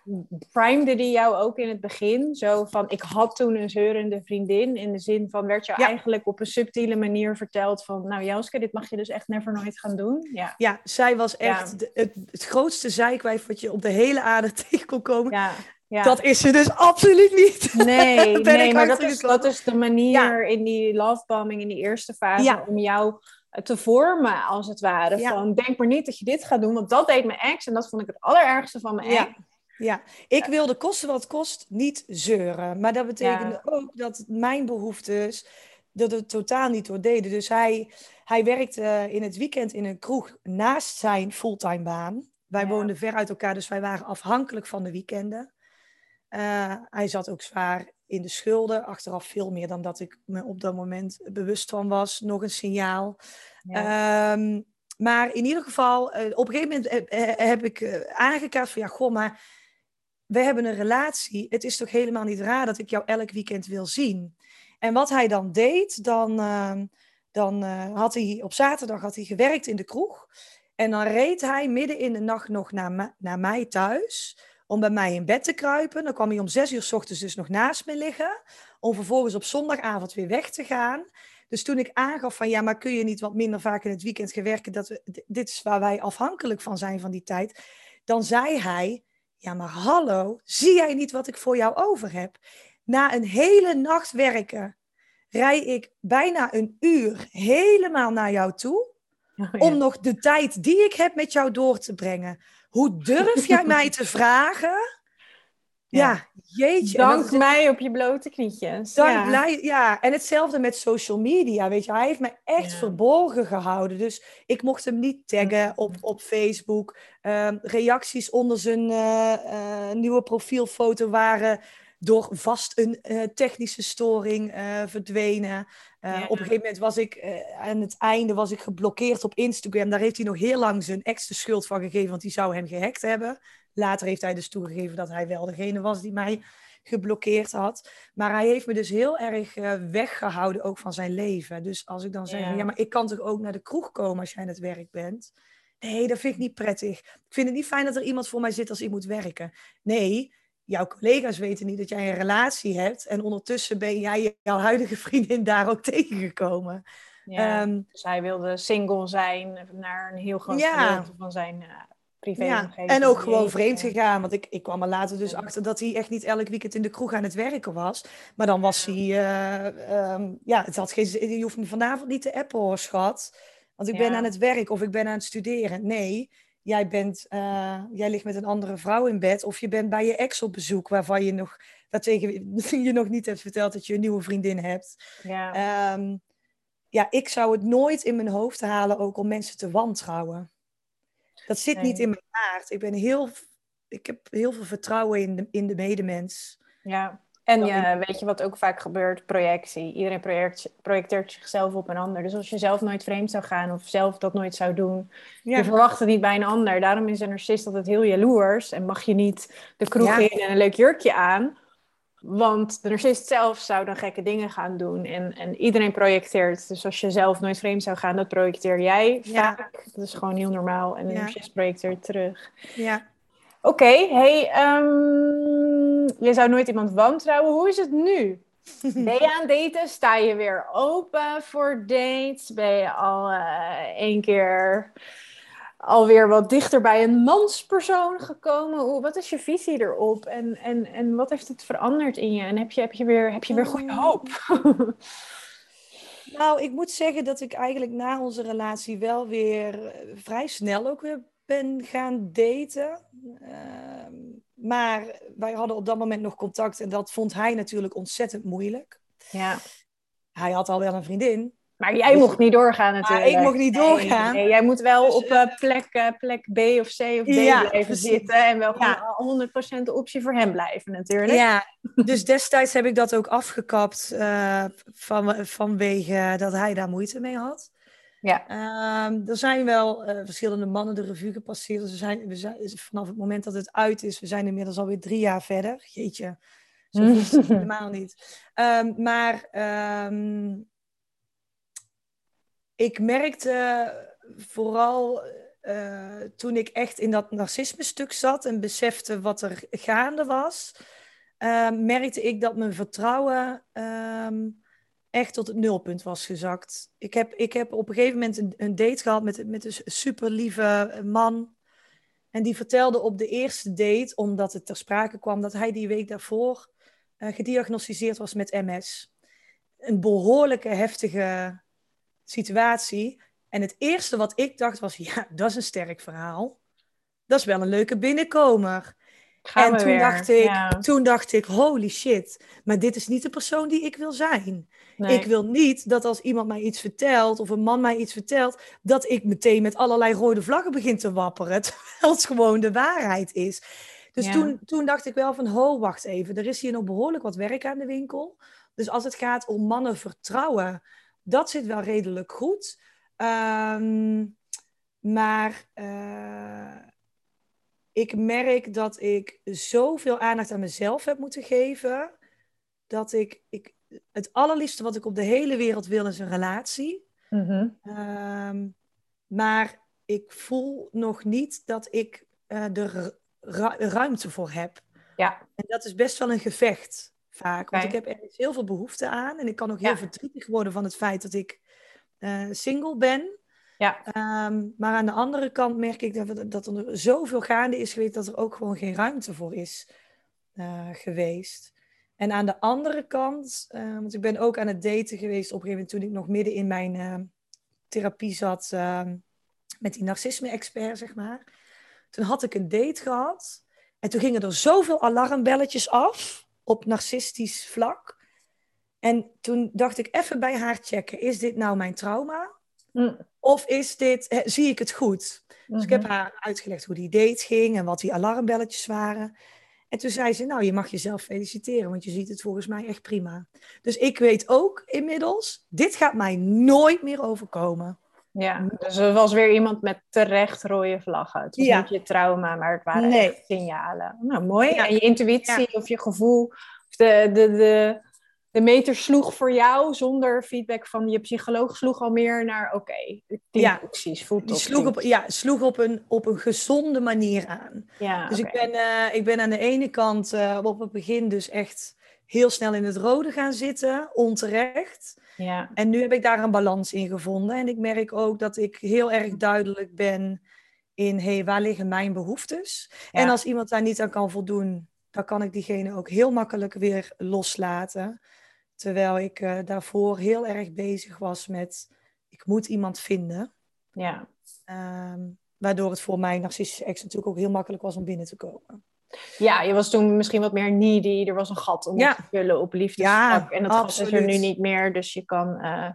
primede die jou ook in het begin? Zo van, ik had toen een zeurende vriendin. In de zin van, werd ja. eigenlijk op een subtiele manier verteld van... Nou Jouske, dit mag je dus echt never nooit gaan doen. Ja, ja zij was echt ja. de, het, het grootste zijkwijf wat je op de hele aarde [LAUGHS] tegen kon komen. Ja. Ja. Dat is ze dus absoluut niet. Nee, [LAUGHS] nee maar dat is, dat is de manier in die lovebombing, in die eerste fase, om jou te vormen, als het ware. Van, denk maar niet dat je dit gaat doen, want dat deed mijn ex. En dat vond ik het allerergste van mijn ex. Ja. Ja, ik wilde kosten wat kost niet zeuren. Maar dat betekende ook dat mijn behoeftes dat het totaal niet doordeden. Dus hij, hij werkte in het weekend in een kroeg naast zijn fulltime baan. Wij woonden ver uit elkaar, dus wij waren afhankelijk van de weekenden. Uh, hij zat ook zwaar in de schulden. Achteraf veel meer dan dat ik me op dat moment bewust van was. Nog een signaal. Ehm, maar in ieder geval, uh, op een gegeven moment heb, ik aangekaart van ja, goh, maar we hebben een relatie. Het is toch helemaal niet raar dat ik jou elk weekend wil zien. En wat hij dan deed, dan, ehm, dan had hij op zaterdag had hij gewerkt in de kroeg. En dan reed hij midden in de nacht nog naar, naar mij thuis om bij mij in bed te kruipen. Dan kwam hij om zes uur s ochtends dus nog naast me liggen. Om vervolgens op zondagavond weer weg te gaan. Dus toen ik aangaf van ja, maar kun je niet wat minder vaak in het weekend gaan werken? Dat dit is waar wij afhankelijk van zijn van die tijd. Dan zei hij, ja maar hallo, zie jij niet wat ik voor jou over heb? Na een hele nacht werken rij ik bijna een uur helemaal naar jou toe. Oh, om nog de tijd die ik heb met jou door te brengen. Hoe durf jij [LAUGHS] mij te vragen? Ja, jeetje. Dank mij op je blote knietjes. Dank ja. ja, en hetzelfde met social media, weet je. Hij heeft mij echt verborgen gehouden. Dus ik mocht hem niet taggen op, op Facebook. Um, reacties onder zijn uh, uh, nieuwe profielfoto waren door vast een uh, technische storing verdwenen. Op een gegeven moment was ik aan het einde was ik geblokkeerd op Instagram. Daar heeft hij nog heel lang zijn ex de schuld van gegeven, want die zou hem gehackt hebben. Later heeft hij dus toegegeven dat hij wel degene was die mij geblokkeerd had. Maar hij heeft me dus heel erg uh, weggehouden ook van zijn leven. Dus als ik dan zeg, ja. ja, maar ik kan toch ook naar de kroeg komen als jij aan het werk bent? Nee, dat vind ik niet prettig. Ik vind het niet fijn dat er iemand voor mij zit als ik moet werken. Nee, jouw collega's weten niet dat jij een relatie hebt. En ondertussen ben jij jouw huidige vriendin daar ook tegengekomen. Ja, um, dus hij wilde single zijn naar een heel groot ja. gedeelte van zijn uh, privé ja. En ook gewoon vreemd gegaan. Want ik, ik kwam er later dus achter dat hij echt niet elk weekend in de kroeg aan het werken was. Maar dan was hij... Uh, um, ja, het had geen, je hoeft me vanavond niet te appen hoor, schat. Want ik ben aan het werk of ik ben aan het studeren. Nee, jij, bent, uh, jij ligt met een andere vrouw in bed of je bent bij je ex op bezoek waarvan je nog, dat tegen [LAUGHS] je nog niet hebt verteld dat je een nieuwe vriendin hebt. Ja. Um, ja, ik zou het nooit in mijn hoofd halen ook om mensen te wantrouwen. Dat zit niet in mijn aard. Ik, ben heel, ik heb heel veel vertrouwen in de, in de medemens. Ja, en ja, weet je wat ook vaak gebeurt? Projectie. Iedereen project, projecteert zichzelf op een ander. Dus als je zelf nooit vreemd zou gaan of zelf dat nooit zou doen, je verwacht het niet bij een ander. Daarom is een narcist altijd heel jaloers en mag je niet de kroeg in en een leuk jurkje aan. Want de narcist zelf zou dan gekke dingen gaan doen. En, en iedereen projecteert. Dus als je zelf nooit vreemd zou gaan, dat projecteer jij vaak. Dat is gewoon heel normaal. En de narcist projecteert terug. Ja. Oké, hey, um, je zou nooit iemand wantrouwen. Hoe is het nu? [LAUGHS] Ben je aan daten? Sta je weer open voor dates? Ben je al uh, één keer alweer wat dichter bij een manspersoon gekomen? Hoe, wat is je visie erop? En, en, en wat heeft het veranderd in je? En heb je, heb je, weer, heb je weer goede hoop? nou, ik moet zeggen dat ik eigenlijk na onze relatie wel weer eh, vrij snel ook weer ben gaan daten. Ehm, maar wij hadden op dat moment nog contact en dat vond hij natuurlijk ontzettend moeilijk. Ja. Hij had al wel een vriendin. Maar jij mocht niet doorgaan natuurlijk. ik mocht niet doorgaan. Nee, jij moet wel dus, op uh, plek, uh, plek B of C of D blijven zitten. En wel gewoon ja. 100% de optie voor hem blijven natuurlijk. Ja, dus destijds heb ik dat ook afgekapt uh, van, vanwege dat hij daar moeite mee had. Ja. Um, er zijn wel verschillende mannen de revue gepasseerd. Dus we zijn, we zijn, vanaf het moment dat het uit is, we zijn inmiddels alweer drie jaar verder. Jeetje, zo is het [LAUGHS] helemaal niet. Um, maar um, ik merkte vooral uh, toen ik echt in dat narcisme-stuk zat en besefte wat er gaande was, merkte ik dat mijn vertrouwen echt tot het nulpunt was gezakt. Ik heb, ik heb op een gegeven moment een, een date gehad met, met een super lieve man. En die vertelde op de eerste date, omdat het ter sprake kwam, dat hij die week daarvoor gediagnosticeerd was met MS. Een behoorlijke heftige situatie. En het eerste wat ik dacht was, ja, [LAUGHS] dat is een sterk verhaal. Dat is wel een leuke binnenkomer. Gaan en toen weer. dacht, ik, Ja. toen dacht ik, holy shit, maar dit is niet de persoon die ik wil zijn. Nee. Ik wil niet dat als iemand mij iets vertelt, of een man mij iets vertelt, dat ik meteen met allerlei rode vlaggen begin te wapperen, [LAUGHS] terwijl het gewoon de waarheid is. Dus Ja. toen, toen dacht ik wel van, ho, wacht even, er is hier nog behoorlijk wat werk aan de winkel. Dus als het gaat om mannen vertrouwen, dat zit wel redelijk goed. Ehm, maar eh, ik merk dat ik zoveel aandacht aan mezelf heb moeten geven, dat ik, ik het allerliefste wat ik op de hele wereld wil is een relatie. Mhm. Ehm, maar ik voel nog niet dat ik eh er ru- ru- ruimte voor heb. Ja. En dat is best wel een gevecht vaak. Want ik heb ergens heel veel behoefte aan. En ik kan ook heel Ja. verdrietig worden van het feit dat ik eh, single ben. Ja. Ehm, maar aan de andere kant merk ik dat, dat er zoveel gaande is geweest dat er ook gewoon geen ruimte voor is eh, geweest. En aan de andere kant, eh, want ik ben ook aan het daten geweest op een gegeven moment toen ik nog midden in mijn therapie zat eh, met die narcisme-expert, zeg maar. Toen had ik een date gehad en toen gingen er zoveel alarmbelletjes af op narcistisch vlak. En toen dacht ik even bij haar checken, is dit nou mijn trauma? Mm. Of is dit, eh, zie ik het goed? Dus ik heb Mhm. haar uitgelegd hoe die date ging en wat die alarmbelletjes waren. En toen zei ze, nou, je mag jezelf feliciteren, want je ziet het volgens mij echt prima. Dus ik weet ook inmiddels, dit gaat mij nooit meer overkomen. Ja, dus er was weer iemand met terecht rode vlaggen. Het was Ja. niet je trauma, maar het waren Nee. echt signalen. Nou, mooi. Ja. En je intuïtie of je gevoel, of de, de, de, de meter sloeg voor jou zonder feedback van je psycholoog, sloeg al meer naar, oké, Ja. precies, voelt Die op, sloeg op, ja, sloeg op, een, op een gezonde manier aan. Ja, Dus ik, ben, eh, ik ben aan de ene kant eh, op het begin dus echt heel snel in het rode gaan zitten, onterecht. Ja, En nu heb ik daar een balans in gevonden. En ik merk ook dat ik heel erg duidelijk ben in, hey, waar liggen mijn behoeftes? Ja. En als iemand daar niet aan kan voldoen, dan kan ik diegene ook heel makkelijk weer loslaten. Terwijl ik eh, daarvoor heel erg bezig was met, ik moet iemand vinden. ja. Ehm, waardoor het voor mijn narcistische ex natuurlijk ook heel makkelijk was om binnen te komen. Ja, je was toen misschien wat meer needy. Er was een gat om Ja. te vullen op liefdesvlak. Ja, en dat gat is er nu niet meer. Dus je kan, eh,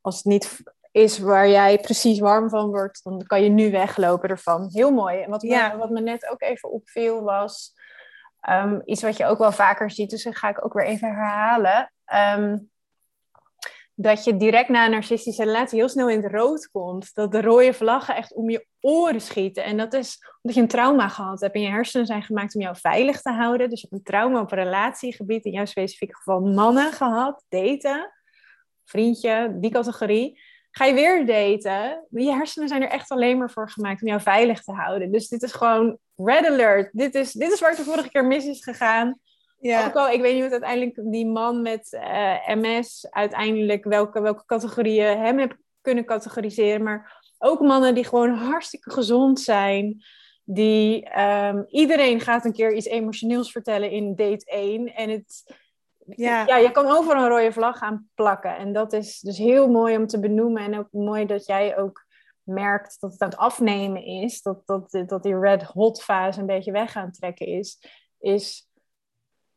als het niet is waar jij precies warm van wordt, dan kan je nu weglopen ervan. Heel mooi. En wat me, wat me net ook even opviel was ehm, iets wat je ook wel vaker ziet. Dus dat ga ik ook weer even herhalen. Ehm, dat je direct na een narcistische relatie heel snel in het rood komt. Dat de rode vlaggen echt om je oren schieten. En dat is omdat je een trauma gehad hebt. En je hersenen zijn gemaakt om jou veilig te houden. Dus je hebt een trauma op relatiegebied. In jouw specifieke geval mannen gehad. Daten. Vriendje, die categorie. Ga je weer daten. Je hersenen zijn er echt alleen maar voor gemaakt om jou veilig te houden. Dus dit is gewoon red alert. Dit is, dit is waar het de vorige keer mis is gegaan. Ook al, ik weet niet wat uiteindelijk die man met eh, MS uiteindelijk welke, welke categorieën hem heb kunnen categoriseren. Maar ook mannen die gewoon hartstikke gezond zijn. Die ehm, iedereen gaat een keer iets emotioneels vertellen in date 1. En het, Ja. ja, je kan overal een rode vlag gaan plakken. En dat is dus heel mooi om te benoemen. En ook mooi dat jij ook merkt dat het aan het afnemen is. Dat, dat, dat die red hot fase een beetje weg gaan trekken is. Is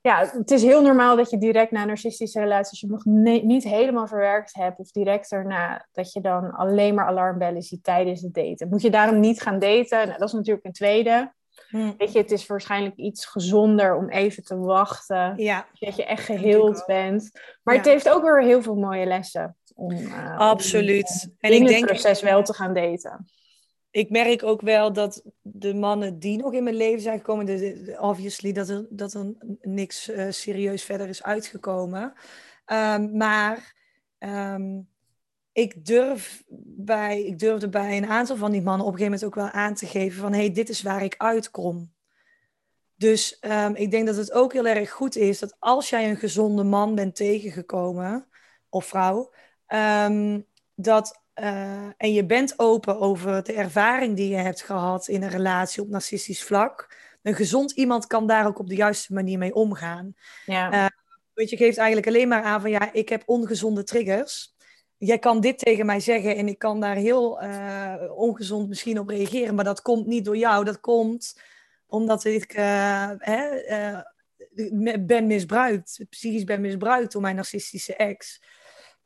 ja, het is heel normaal dat je direct na een narcistische relatie, als je nog ne- niet helemaal verwerkt hebt, of direct daarna, dat je dan alleen maar alarmbellen ziet tijdens het daten. Moet je daarom niet gaan daten? Nou, dat is natuurlijk een tweede. Hm. Weet je, het is waarschijnlijk iets gezonder om even te wachten, Ja, dat je echt geheeld bent. Maar het heeft ook weer heel veel mooie lessen. Om, eh, absoluut. om En in ik het denk, proces wel te gaan daten. Ik merk ook wel dat de mannen die nog in mijn leven zijn gekomen, de- de- obviously dat er, dat er niks eh, serieus verder is uitgekomen. Ehm, maar ehm, ik, durf bij, ik durfde bij een aantal van die mannen op een gegeven moment ook wel aan te geven van hé, hey, dit is waar ik uitkom. Dus ehm, ik denk dat het ook heel erg goed is dat als jij een gezonde man bent tegengekomen, of vrouw, dat, eh, en je bent open over de ervaring die je hebt gehad in een relatie op narcistisch vlak, een gezond iemand kan daar ook op de juiste manier mee omgaan. Ja. Eh, Want je geeft eigenlijk alleen maar aan van ja, ik heb ongezonde triggers. jij kan dit tegen mij zeggen en ik kan daar heel uh, ongezond misschien op reageren, maar dat komt niet door jou. Dat komt omdat ik hè, ben misbruikt, psychisch ben misbruikt door mijn narcistische ex.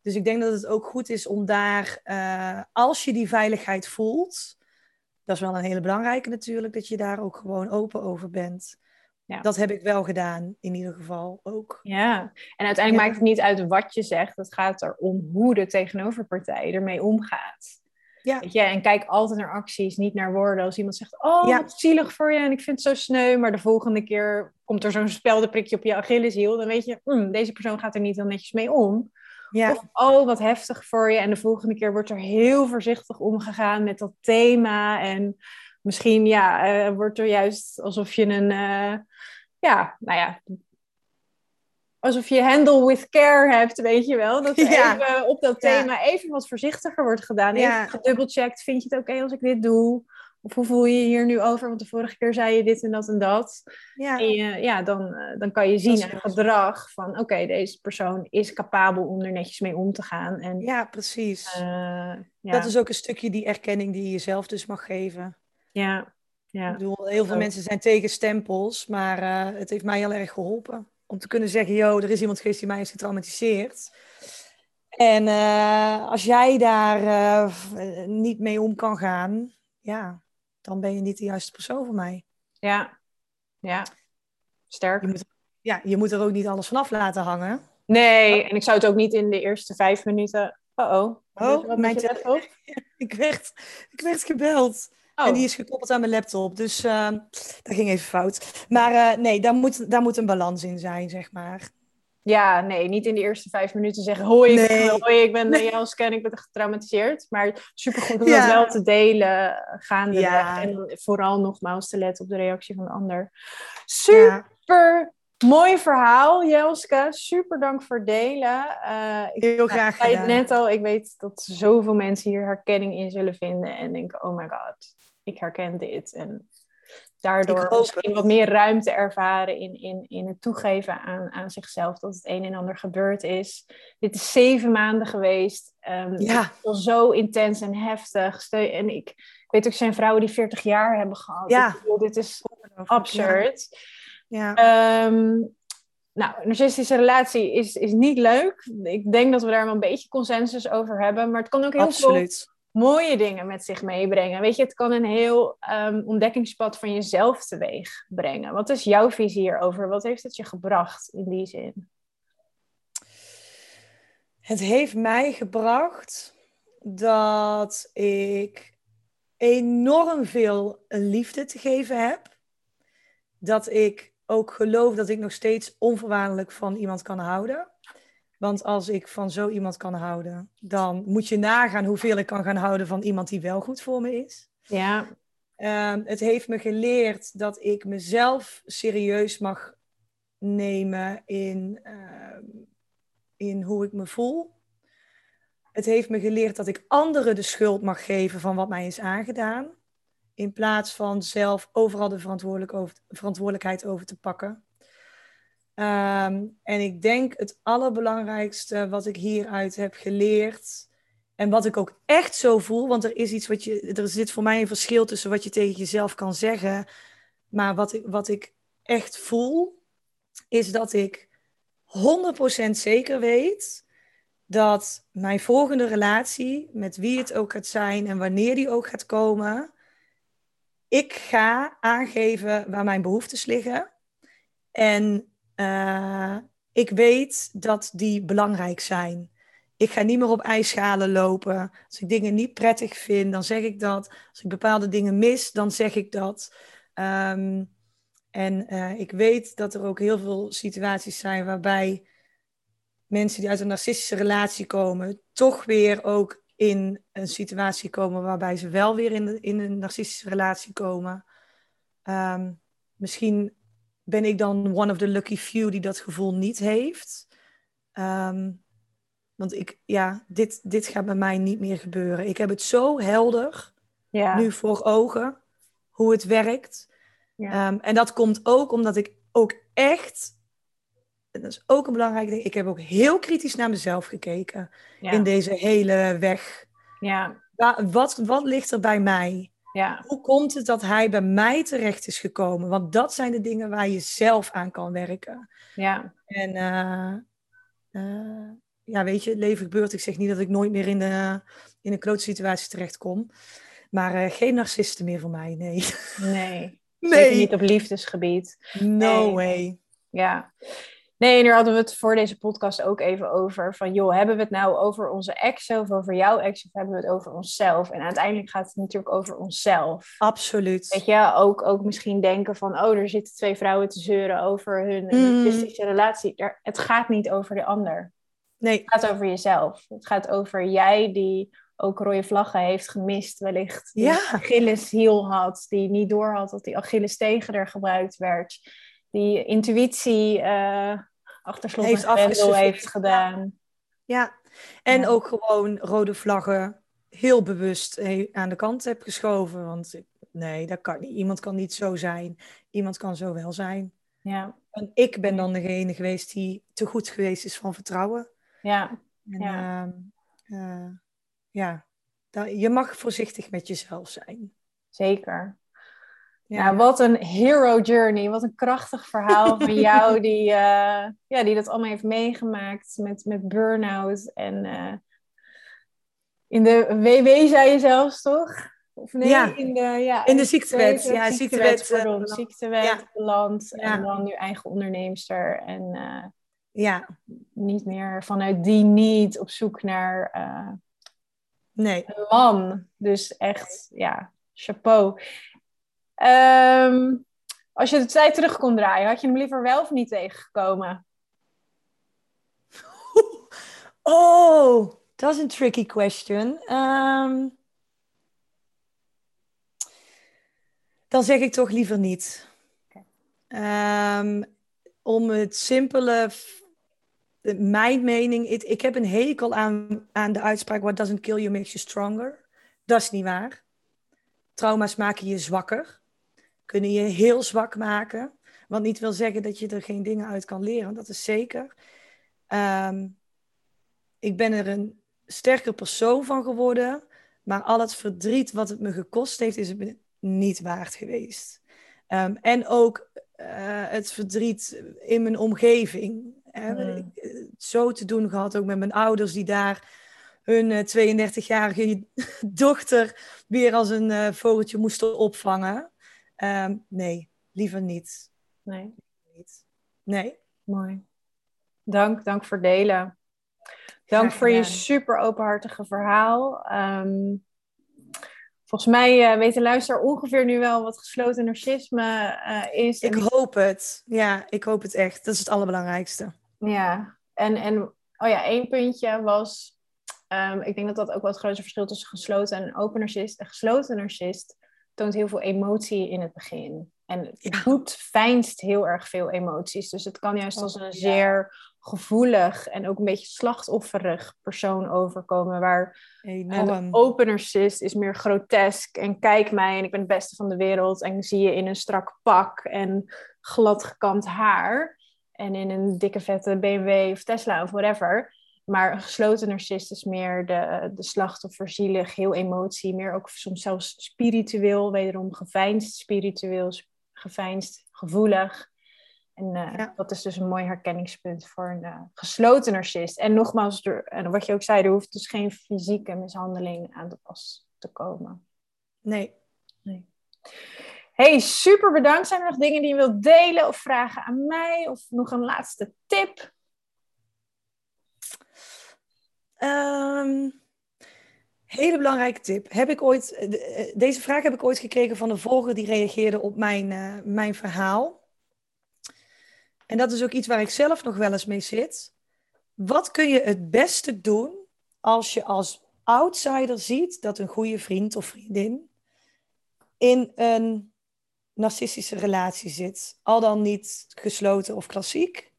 Dus ik denk dat het ook goed is om daar, als je die veiligheid voelt, dat is wel een hele belangrijke natuurlijk, dat je daar ook gewoon open over bent. Ja. Dat heb ik wel gedaan, in ieder geval ook. Ja, en uiteindelijk maakt het niet uit wat je zegt. Het gaat erom hoe de tegenoverpartij ermee omgaat. Ja. Weet je? En kijk altijd naar acties, niet naar woorden. Als iemand zegt, oh, ja. wat zielig voor je en ik vind het zo sneu. Maar de volgende keer komt er zo'n speldenprikje op je Achilleshiel. Dan weet je, hm, deze persoon gaat er niet heel netjes mee om. Ja. Of, oh, wat heftig voor je. En de volgende keer wordt er heel voorzichtig omgegaan met dat thema. En misschien ja, uh, wordt er juist alsof je een, uh, ja, nou ja, alsof je handle with care hebt, weet je wel. Dat er even op dat thema even wat voorzichtiger wordt gedaan. Even ja. gedubbelcheckt, vind je het oké als ik dit doe? Of hoe voel je je hier nu over? Want de vorige keer zei je dit en dat en dat. Ja, en ja dan, eh, dan kan je zien aan gedrag van... oké, deze persoon is capabel om er netjes mee om te gaan. En, ja, precies. Uh, dat is ook een stukje die erkenning die je jezelf dus mag geven. Ja, ja. Ik bedoel, heel veel mensen zijn tegen stempels, maar uh, het heeft mij heel erg geholpen. Om te kunnen zeggen, yo, er is iemand geweest die mij is getraumatiseerd. En uh, als jij daar uh, niet mee om kan gaan, ja, dan ben je niet de juiste persoon voor mij. Ja, ja. Sterk. Je moet, ja, je moet er ook niet alles vanaf laten hangen. Nee, en ik zou het ook niet in de eerste vijf minuten... Uh-oh. Oh, mijn telefoon. [LAUGHS] ik, werd, ik werd gebeld. En die oh. is gekoppeld aan mijn laptop. Dus uh, dat ging even fout. Maar uh, nee, daar moet, daar moet een balans in zijn, zeg maar. Ja, nee, niet in de eerste vijf minuten zeggen: Hoi, ik, [LAUGHS] hoi, ik ben nee. Jels Ken, ik ben getraumatiseerd. Maar supergoed om dat wel te delen, gaande. Ja. En vooral nogmaals te letten op de reactie van de ander. Super mooi verhaal, Jelske. Super dank voor het delen. Uh, ik Heel graag gedaan. het net al, ik weet dat zoveel mensen hier herkenning in zullen vinden. En denken, oh my god, ik herken dit. En daardoor misschien wat meer ruimte ervaren in, in, in het toegeven aan, aan zichzelf dat het een en ander gebeurd is. Dit is zeven maanden geweest. Um, ja. Zo intens en heftig. En ik, ik weet ook, zijn vrouwen die 40 jaar hebben gehad. Ja. dit is absurd. Ja. Um, nou, een narcistische relatie is, is niet leuk. Ik denk dat we daar wel een beetje consensus over hebben. Maar het kan ook heel Absoluut mooie dingen met zich meebrengen. Weet je, het kan een heel um, ontdekkingspad van jezelf teweeg brengen. Wat is jouw visie hierover? Wat heeft het je gebracht in die zin? Het heeft mij gebracht dat ik enorm veel liefde te geven heb. Dat ik ook geloof dat ik nog steeds onvoorwaardelijk van iemand kan houden. Want als ik van zo iemand kan houden, dan moet je nagaan hoeveel ik kan gaan houden van iemand die wel goed voor me is. Ja. Um, het heeft me geleerd dat ik mezelf serieus mag nemen in, uh, in hoe ik me voel. Het heeft me geleerd dat ik anderen de schuld mag geven van wat mij is aangedaan. In plaats van zelf overal de verantwoordelijkheid over te pakken. Um, en ik denk het allerbelangrijkste wat ik hieruit heb geleerd. En wat ik ook echt zo voel, want er is iets wat je. Er zit voor mij een verschil tussen wat je tegen jezelf kan zeggen. Maar wat ik, wat ik echt voel, is dat ik 100% zeker weet dat mijn volgende relatie, met wie het ook gaat zijn en wanneer die ook gaat komen, ik ga aangeven waar mijn behoeftes liggen. En uh, ik weet dat die belangrijk zijn. Ik ga niet meer op ijsschalen lopen. Als ik dingen niet prettig vind, dan zeg ik dat. Als ik bepaalde dingen mis, dan zeg ik dat. Um, en uh, ik weet dat er ook heel veel situaties zijn waarbij mensen die uit een narcistische relatie komen, toch weer ook in een situatie komen waarbij ze wel weer in, een narcistische relatie komen. Um, misschien ben ik dan one of the lucky few die dat gevoel niet heeft. Um, want ik, ja, dit, dit gaat bij mij niet meer gebeuren. Ik heb het zo helder ja. nu voor ogen hoe het werkt. Ja. Um, en dat komt ook omdat ik ook echt dat is ook een belangrijk ding. Ik heb ook heel kritisch naar mezelf gekeken in deze hele weg. Ja. Wat, wat ligt er bij mij? Ja. Hoe komt het dat hij bij mij terecht is gekomen? Want dat zijn de dingen waar je zelf aan kan werken. Ja. En uh, ja, weet je, het leven gebeurt. Ik zeg niet dat ik nooit meer in, de, in een klote situatie terechtkom. Maar uh, geen narcisten meer voor mij, nee. Nee. [LAUGHS] nee. Zeker niet op liefdesgebied. No way. Ja. Nee, en daar hadden we het voor deze podcast ook even over. Van joh, hebben we het nou over onze ex of over jouw ex of hebben we het over onszelf? En uiteindelijk gaat het natuurlijk over onszelf. Absoluut. Weet je, ook, ook misschien denken van, oh, er zitten twee vrouwen te zeuren over hun mm. relatie. Het gaat niet over de ander. Nee. Het gaat over jezelf. Het gaat over jij die ook rode vlaggen heeft gemist wellicht. Die ja. Achilles hiel had, die niet doorhad dat die Achilles tegen er gebruikt werd die intuïtie uh, achter slot heeft, heeft gedaan. Ja, en ook gewoon rode vlaggen heel bewust aan de kant heb geschoven. Want nee, dat kan niet. Iemand kan niet zo zijn. Iemand kan zo wel zijn. Ja. En ik ben dan degene geweest die te goed geweest is van vertrouwen. Ja. En, ja. Uh, ja. je mag voorzichtig met jezelf zijn. Zeker. Ja, wat een hero journey. Wat een krachtig verhaal van [LAUGHS] jou die, uh, ja, die dat allemaal heeft meegemaakt met, met burn-out. En uh, in de WW zei je zelfs, toch? Of nee, ja. in de, ja, in de ziektewet. Ja, ziektewet, ziektewet, pardon, ziektewet ja. beland. En dan nu eigen onderneemster. En uh, ja. niet meer vanuit die niet op zoek naar nee. een man. Dus echt, ja, chapeau. Um, als je de tijd terug kon draaien, had je hem liever wel of niet tegengekomen? [LAUGHS] Oh, dat is een tricky question. Um, dan zeg ik toch liever niet. Um, om het simpele, mijn mening, ik heb een hekel aan, aan de uitspraak: What doesn't kill you makes you stronger. Dat is niet waar. Trauma's maken je zwakker kunnen je heel zwak maken. Wat niet wil zeggen dat je er geen dingen uit kan leren, dat is zeker. Ehm, ik ben er een sterker persoon van geworden, maar al het verdriet wat het me gekost heeft, is het me niet waard geweest. Ehm, en ook uh, het verdriet in mijn omgeving. Hmm. Zo te doen gehad, ook met mijn ouders die daar hun 32-jarige eh, [LAUGHS] dochter weer als een uh, vogeltje moesten opvangen. Um, nee, liever niet. Nee. Niet. Nee. Mooi. Dank, dank voor delen. Dank voor je super openhartige verhaal. Um, volgens mij uh, weet de luisteraar ongeveer nu wel wat gesloten narcisme uh, is. Ik hoop het. Ja, ik hoop het echt. Dat is het allerbelangrijkste. Ja, en, en oh ja, één puntje was... Um, ik denk dat dat ook wel het grootste verschil tussen gesloten en open narcist. Een gesloten narcist toont heel veel emotie in het begin. En het doet fijnst heel erg veel emoties. Dus het kan juist als een zeer gevoelig en ook een beetje slachtofferig persoon overkomen. Waar een open narcist is meer grotesk en kijk mij en ik ben het beste van de wereld. En zie je in een strak pak en glad gekamd haar. En in een dikke vette BMW of Tesla of whatever. Maar een gesloten narcist is meer de, de slachtoffer, zielig, heel emotie. Meer ook soms zelfs spiritueel, wederom geveinsd spiritueel, geveinsd gevoelig. En uh, dat is dus een mooi herkenningspunt voor een uh, gesloten narcist. En nogmaals, er, en wat je ook zei, er hoeft dus geen fysieke mishandeling aan de pas te komen. Nee. nee. Hey, super bedankt. Zijn er nog dingen die je wilt delen of vragen aan mij? Of nog een laatste tip? Um, hele belangrijke tip. Heb ik ooit, eh, eh, deze vraag heb ik ooit gekregen van een volger die reageerde op mijn, uh, mijn verhaal. En dat is ook iets waar ik zelf nog wel eens mee zit. Wat kun je het beste doen als je als outsider ziet dat een goede vriend of vriendin in een narcistische relatie zit? Al dan niet gesloten of klassiek.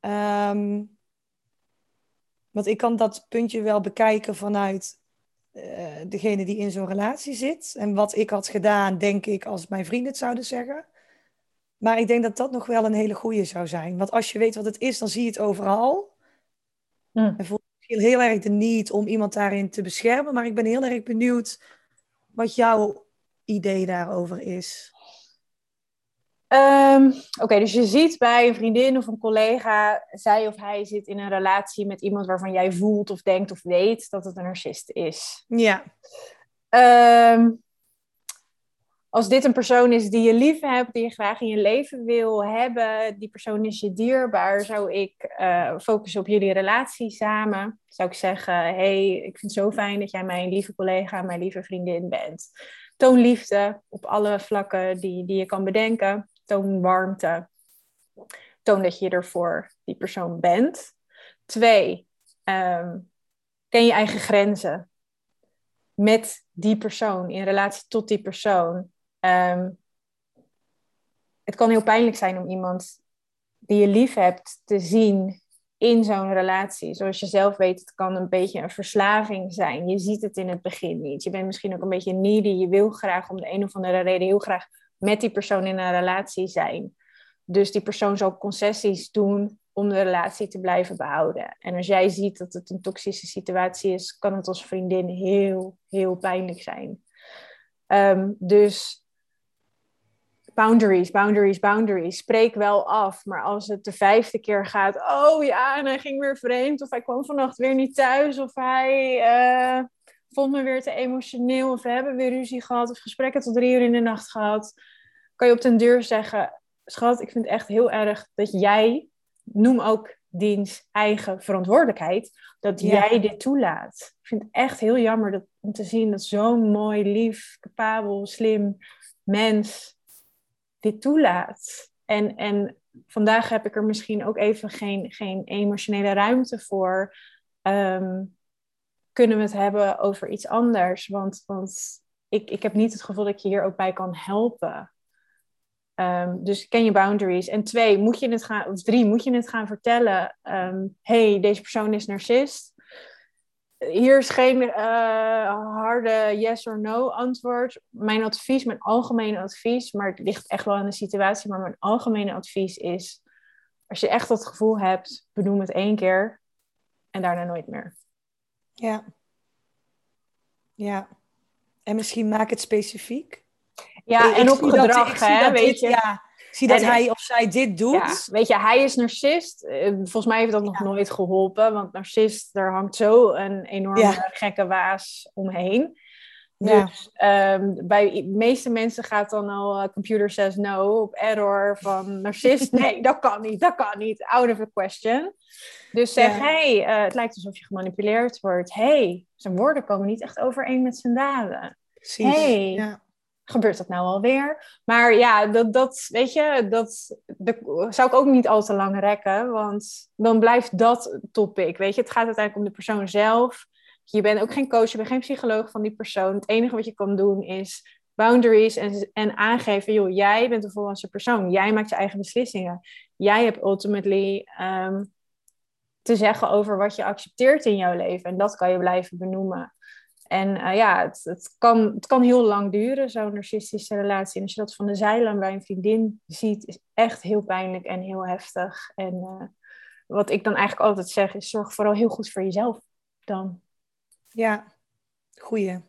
Um, want ik kan dat puntje wel bekijken vanuit uh, degene die in zo'n relatie zit. En wat ik had gedaan, denk ik, als mijn vrienden het zouden zeggen. Maar ik denk dat dat nog wel een hele goede zou zijn. Want als je weet wat het is, dan zie je het overal. Mm. En voel je heel erg de niet om iemand daarin te beschermen. Maar ik ben heel erg benieuwd wat jouw idee daarover is. Ehm, oké, dus je ziet bij een vriendin of een collega, zij of hij zit in een relatie met iemand waarvan jij voelt of denkt of weet dat het een narcist is. Ja. Ehm, als dit een persoon is die je lief hebt, die je graag in je leven wil hebben, die persoon is je dierbaar, zou ik uh, focussen op jullie relatie samen. Zou ik zeggen, hey, ik vind het zo fijn dat jij mijn lieve collega, mijn lieve vriendin bent. Toon liefde op alle vlakken die, die je kan bedenken. Toon warmte. Toon dat je er voor die persoon bent. Twee, ehm, ken je eigen grenzen met die persoon, in relatie tot die persoon. Um, het kan heel pijnlijk zijn om iemand die je lief hebt te zien in zo'n relatie. Zoals je zelf weet, het kan een beetje een verslaving zijn. Je ziet het in het begin niet. Je bent misschien ook een beetje needy. Je wil graag om de een of andere reden heel graag met die persoon in een relatie zijn. Dus die persoon zal concessies doen om de relatie te blijven behouden. En als jij ziet dat het een toxische situatie is, kan het als vriendin heel, heel pijnlijk zijn. Um, dus boundaries, boundaries, boundaries. Spreek wel af. Maar als het de vijfde keer gaat, oh ja, en hij ging weer vreemd, of hij kwam vannacht weer niet thuis, of hij uh, vond me weer te emotioneel, of we hebben weer ruzie gehad, of gesprekken tot drie uur in de nacht gehad, kan je op den deur zeggen, schat, ik vind het echt heel erg dat jij, noem ook diens eigen verantwoordelijkheid, dat jij dit toelaat. Ik vind het echt heel jammer dat, om te zien dat zo'n mooi, lief, capabel, slim mens dit toelaat. En, en vandaag heb ik er misschien ook even geen, geen emotionele ruimte voor. Ehm, kunnen we het hebben over iets anders? Want, want ik, ik heb niet het gevoel dat ik je hier ook bij kan helpen. Um, dus ken je boundaries. En twee, moet je het gaan, of drie, moet je het gaan vertellen. Um, hey, deze persoon is narcist hier is geen uh, harde yes or no antwoord. Mijn advies, mijn algemene advies, maar het ligt echt wel aan de situatie, maar mijn algemene advies is: als je echt dat gevoel hebt, benoem het één keer en daarna nooit meer. Ja. Ja. En misschien maak het specifiek. Ja, en op gedrag, hè, weet je. Ja, zie dat hij of zij dit doet. weet je, hij is narcist. Eh, volgens mij heeft dat nog nooit geholpen. Want narcist, daar hangt zo een enorme gekke waas omheen. Dus um, bij de meeste mensen gaat dan al uh, computer says no op error van narcist. [LAUGHS] Nee, dat kan niet, dat kan niet. Out of the question. Dus zeg, hey, uh, het lijkt alsof je gemanipuleerd wordt. hey, zijn woorden komen niet echt overeen met zijn daden. Precies. Hey, ja gebeurt dat nou alweer? Maar ja, dat, dat weet je, dat, dat zou ik ook niet al te lang rekken, want dan blijft dat topic, weet je. Het gaat uiteindelijk om de persoon zelf. Je bent ook geen coach, je bent geen psycholoog van die persoon. Het enige wat je kan doen is boundaries en, en aangeven, joh, jij bent een volwassen persoon. Jij maakt je eigen beslissingen. Jij hebt ultimately um, te zeggen over wat je accepteert in jouw leven. En dat kan je blijven benoemen. En uh, ja, het, het, kan, het kan heel lang duren, zo'n narcistische relatie. En als je dat van de zijlijn bij een vriendin ziet, is echt heel pijnlijk en heel heftig. En uh, wat ik dan eigenlijk altijd zeg, is zorg vooral heel goed voor jezelf dan. Ja, goeie.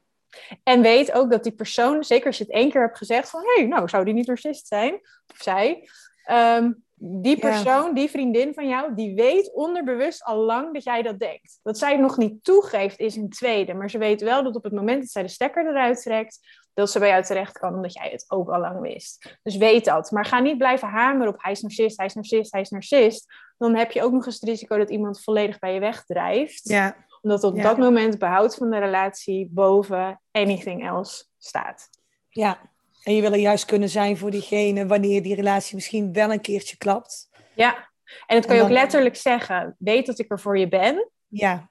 En weet ook dat die persoon, zeker als je het één keer hebt gezegd van... hé, hey, nou, zou die niet narcist zijn? Of zij... Um, die persoon, die vriendin van jou, die weet onderbewust al lang dat jij dat denkt. Dat zij het nog niet toegeeft is een tweede. Maar ze weet wel dat op het moment dat zij de stekker eruit trekt, dat ze bij jou terecht kan, omdat jij het ook al lang wist. Dus weet dat. Maar ga niet blijven hameren op hij is narcist, hij is narcist, hij is narcist. Dan heb je ook nog eens het risico dat iemand volledig bij je wegdrijft. Ja. Omdat op dat moment behoud van de relatie boven anything else staat. Ja, en je wil er juist kunnen zijn voor diegene wanneer die relatie misschien wel een keertje klapt. Ja, en dat kan je ook letterlijk zeggen. Weet dat ik er voor je ben. Ja.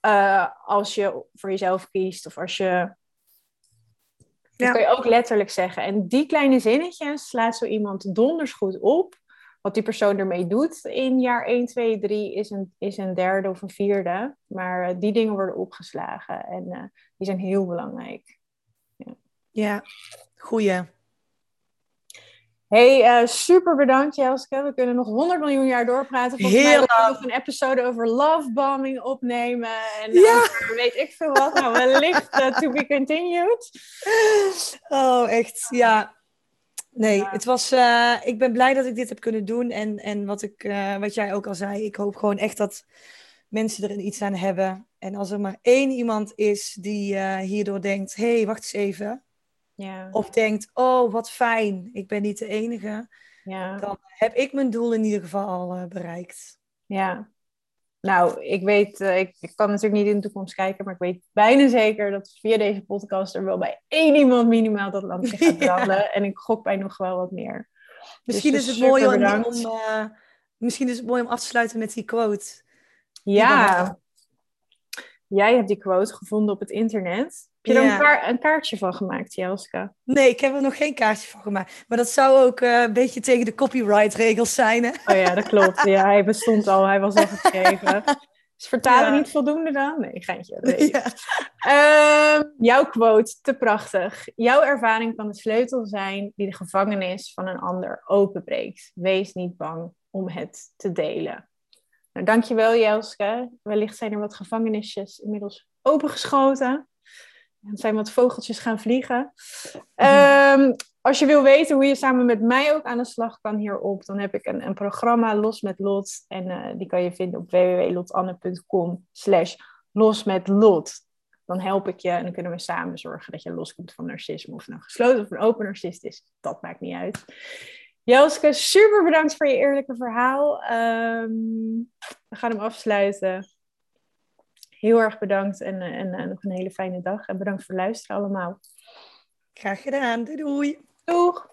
Uh, als je voor jezelf kiest of als je. Dat kan je ook letterlijk zeggen. En die kleine zinnetjes slaat zo iemand donders goed op. Wat die persoon ermee doet in jaar 1, 2, 3 is een, is een derde of een vierde. Maar uh, die dingen worden opgeslagen en uh, die zijn heel belangrijk. Ja. ja. Goeie. Hey, uh, super bedankt Jelske. We kunnen nog 100 miljoen jaar doorpraten. Volgens Heel mij gaan we nog een episode over lovebombing opnemen. En ja. weet ik veel wat. Nou, wellicht to be continued. Oh, echt. Ja. Nee, het was, uh, ik ben blij dat ik dit heb kunnen doen. En, en wat, ik, wat jij ook al zei, ik hoop gewoon echt dat mensen er iets aan hebben. En als er maar één iemand is die hierdoor denkt: hé, hey, wacht eens even ja. Of denkt, oh wat fijn, ik ben niet de enige. Ja. Dan heb ik mijn doel in ieder geval al bereikt. Ja. Nou, ik weet, uh, ik, ik, kan natuurlijk niet in de toekomst kijken, maar ik weet bijna zeker dat via deze podcast er wel bij één iemand minimaal dat lampje gaat [LAUGHS] branden. Ja. En ik gok bij nog wel wat meer. Misschien dus is het mooi om, uh, misschien is het mooi om af te sluiten met die quote. Ja. Jij hebt die quote gevonden op het internet. Heb je er een, een, kaartje van gemaakt, Jelska? Nee, ik heb er nog geen kaartje van gemaakt. Maar dat zou ook uh, een beetje tegen de copyright-regels zijn. Hè? Oh ja, dat klopt. Ja, hij bestond al, hij was al geschreven. [LAUGHS] Is vertalen niet voldoende dan? Nee, geintje. Nee. Ja. Uh, jouw quote, te prachtig. Jouw ervaring kan de sleutel zijn die de gevangenis van een ander openbreekt. Wees niet bang om het te delen. Nou, dankjewel Jelske. Wellicht zijn er wat gevangenisjes inmiddels opengeschoten. Er zijn wat vogeltjes gaan vliegen. Ehm, als je wil weten hoe je samen met mij ook aan de slag kan hierop, dan heb ik een, een programma Los met Lot. En uh, die kan je vinden op www.lotanne.com slash los met Lot. Dan help ik je en dan kunnen we samen zorgen dat je loskomt van narcisme. Of nou gesloten of een open narcist is, dat maakt niet uit. Jelske, super bedankt voor je eerlijke verhaal. Um, we gaan hem afsluiten heel erg bedankt en, eh, en, en nog een hele fijne dag. En bedankt voor het luisteren allemaal. Graag gedaan. Doei doei. Doeg.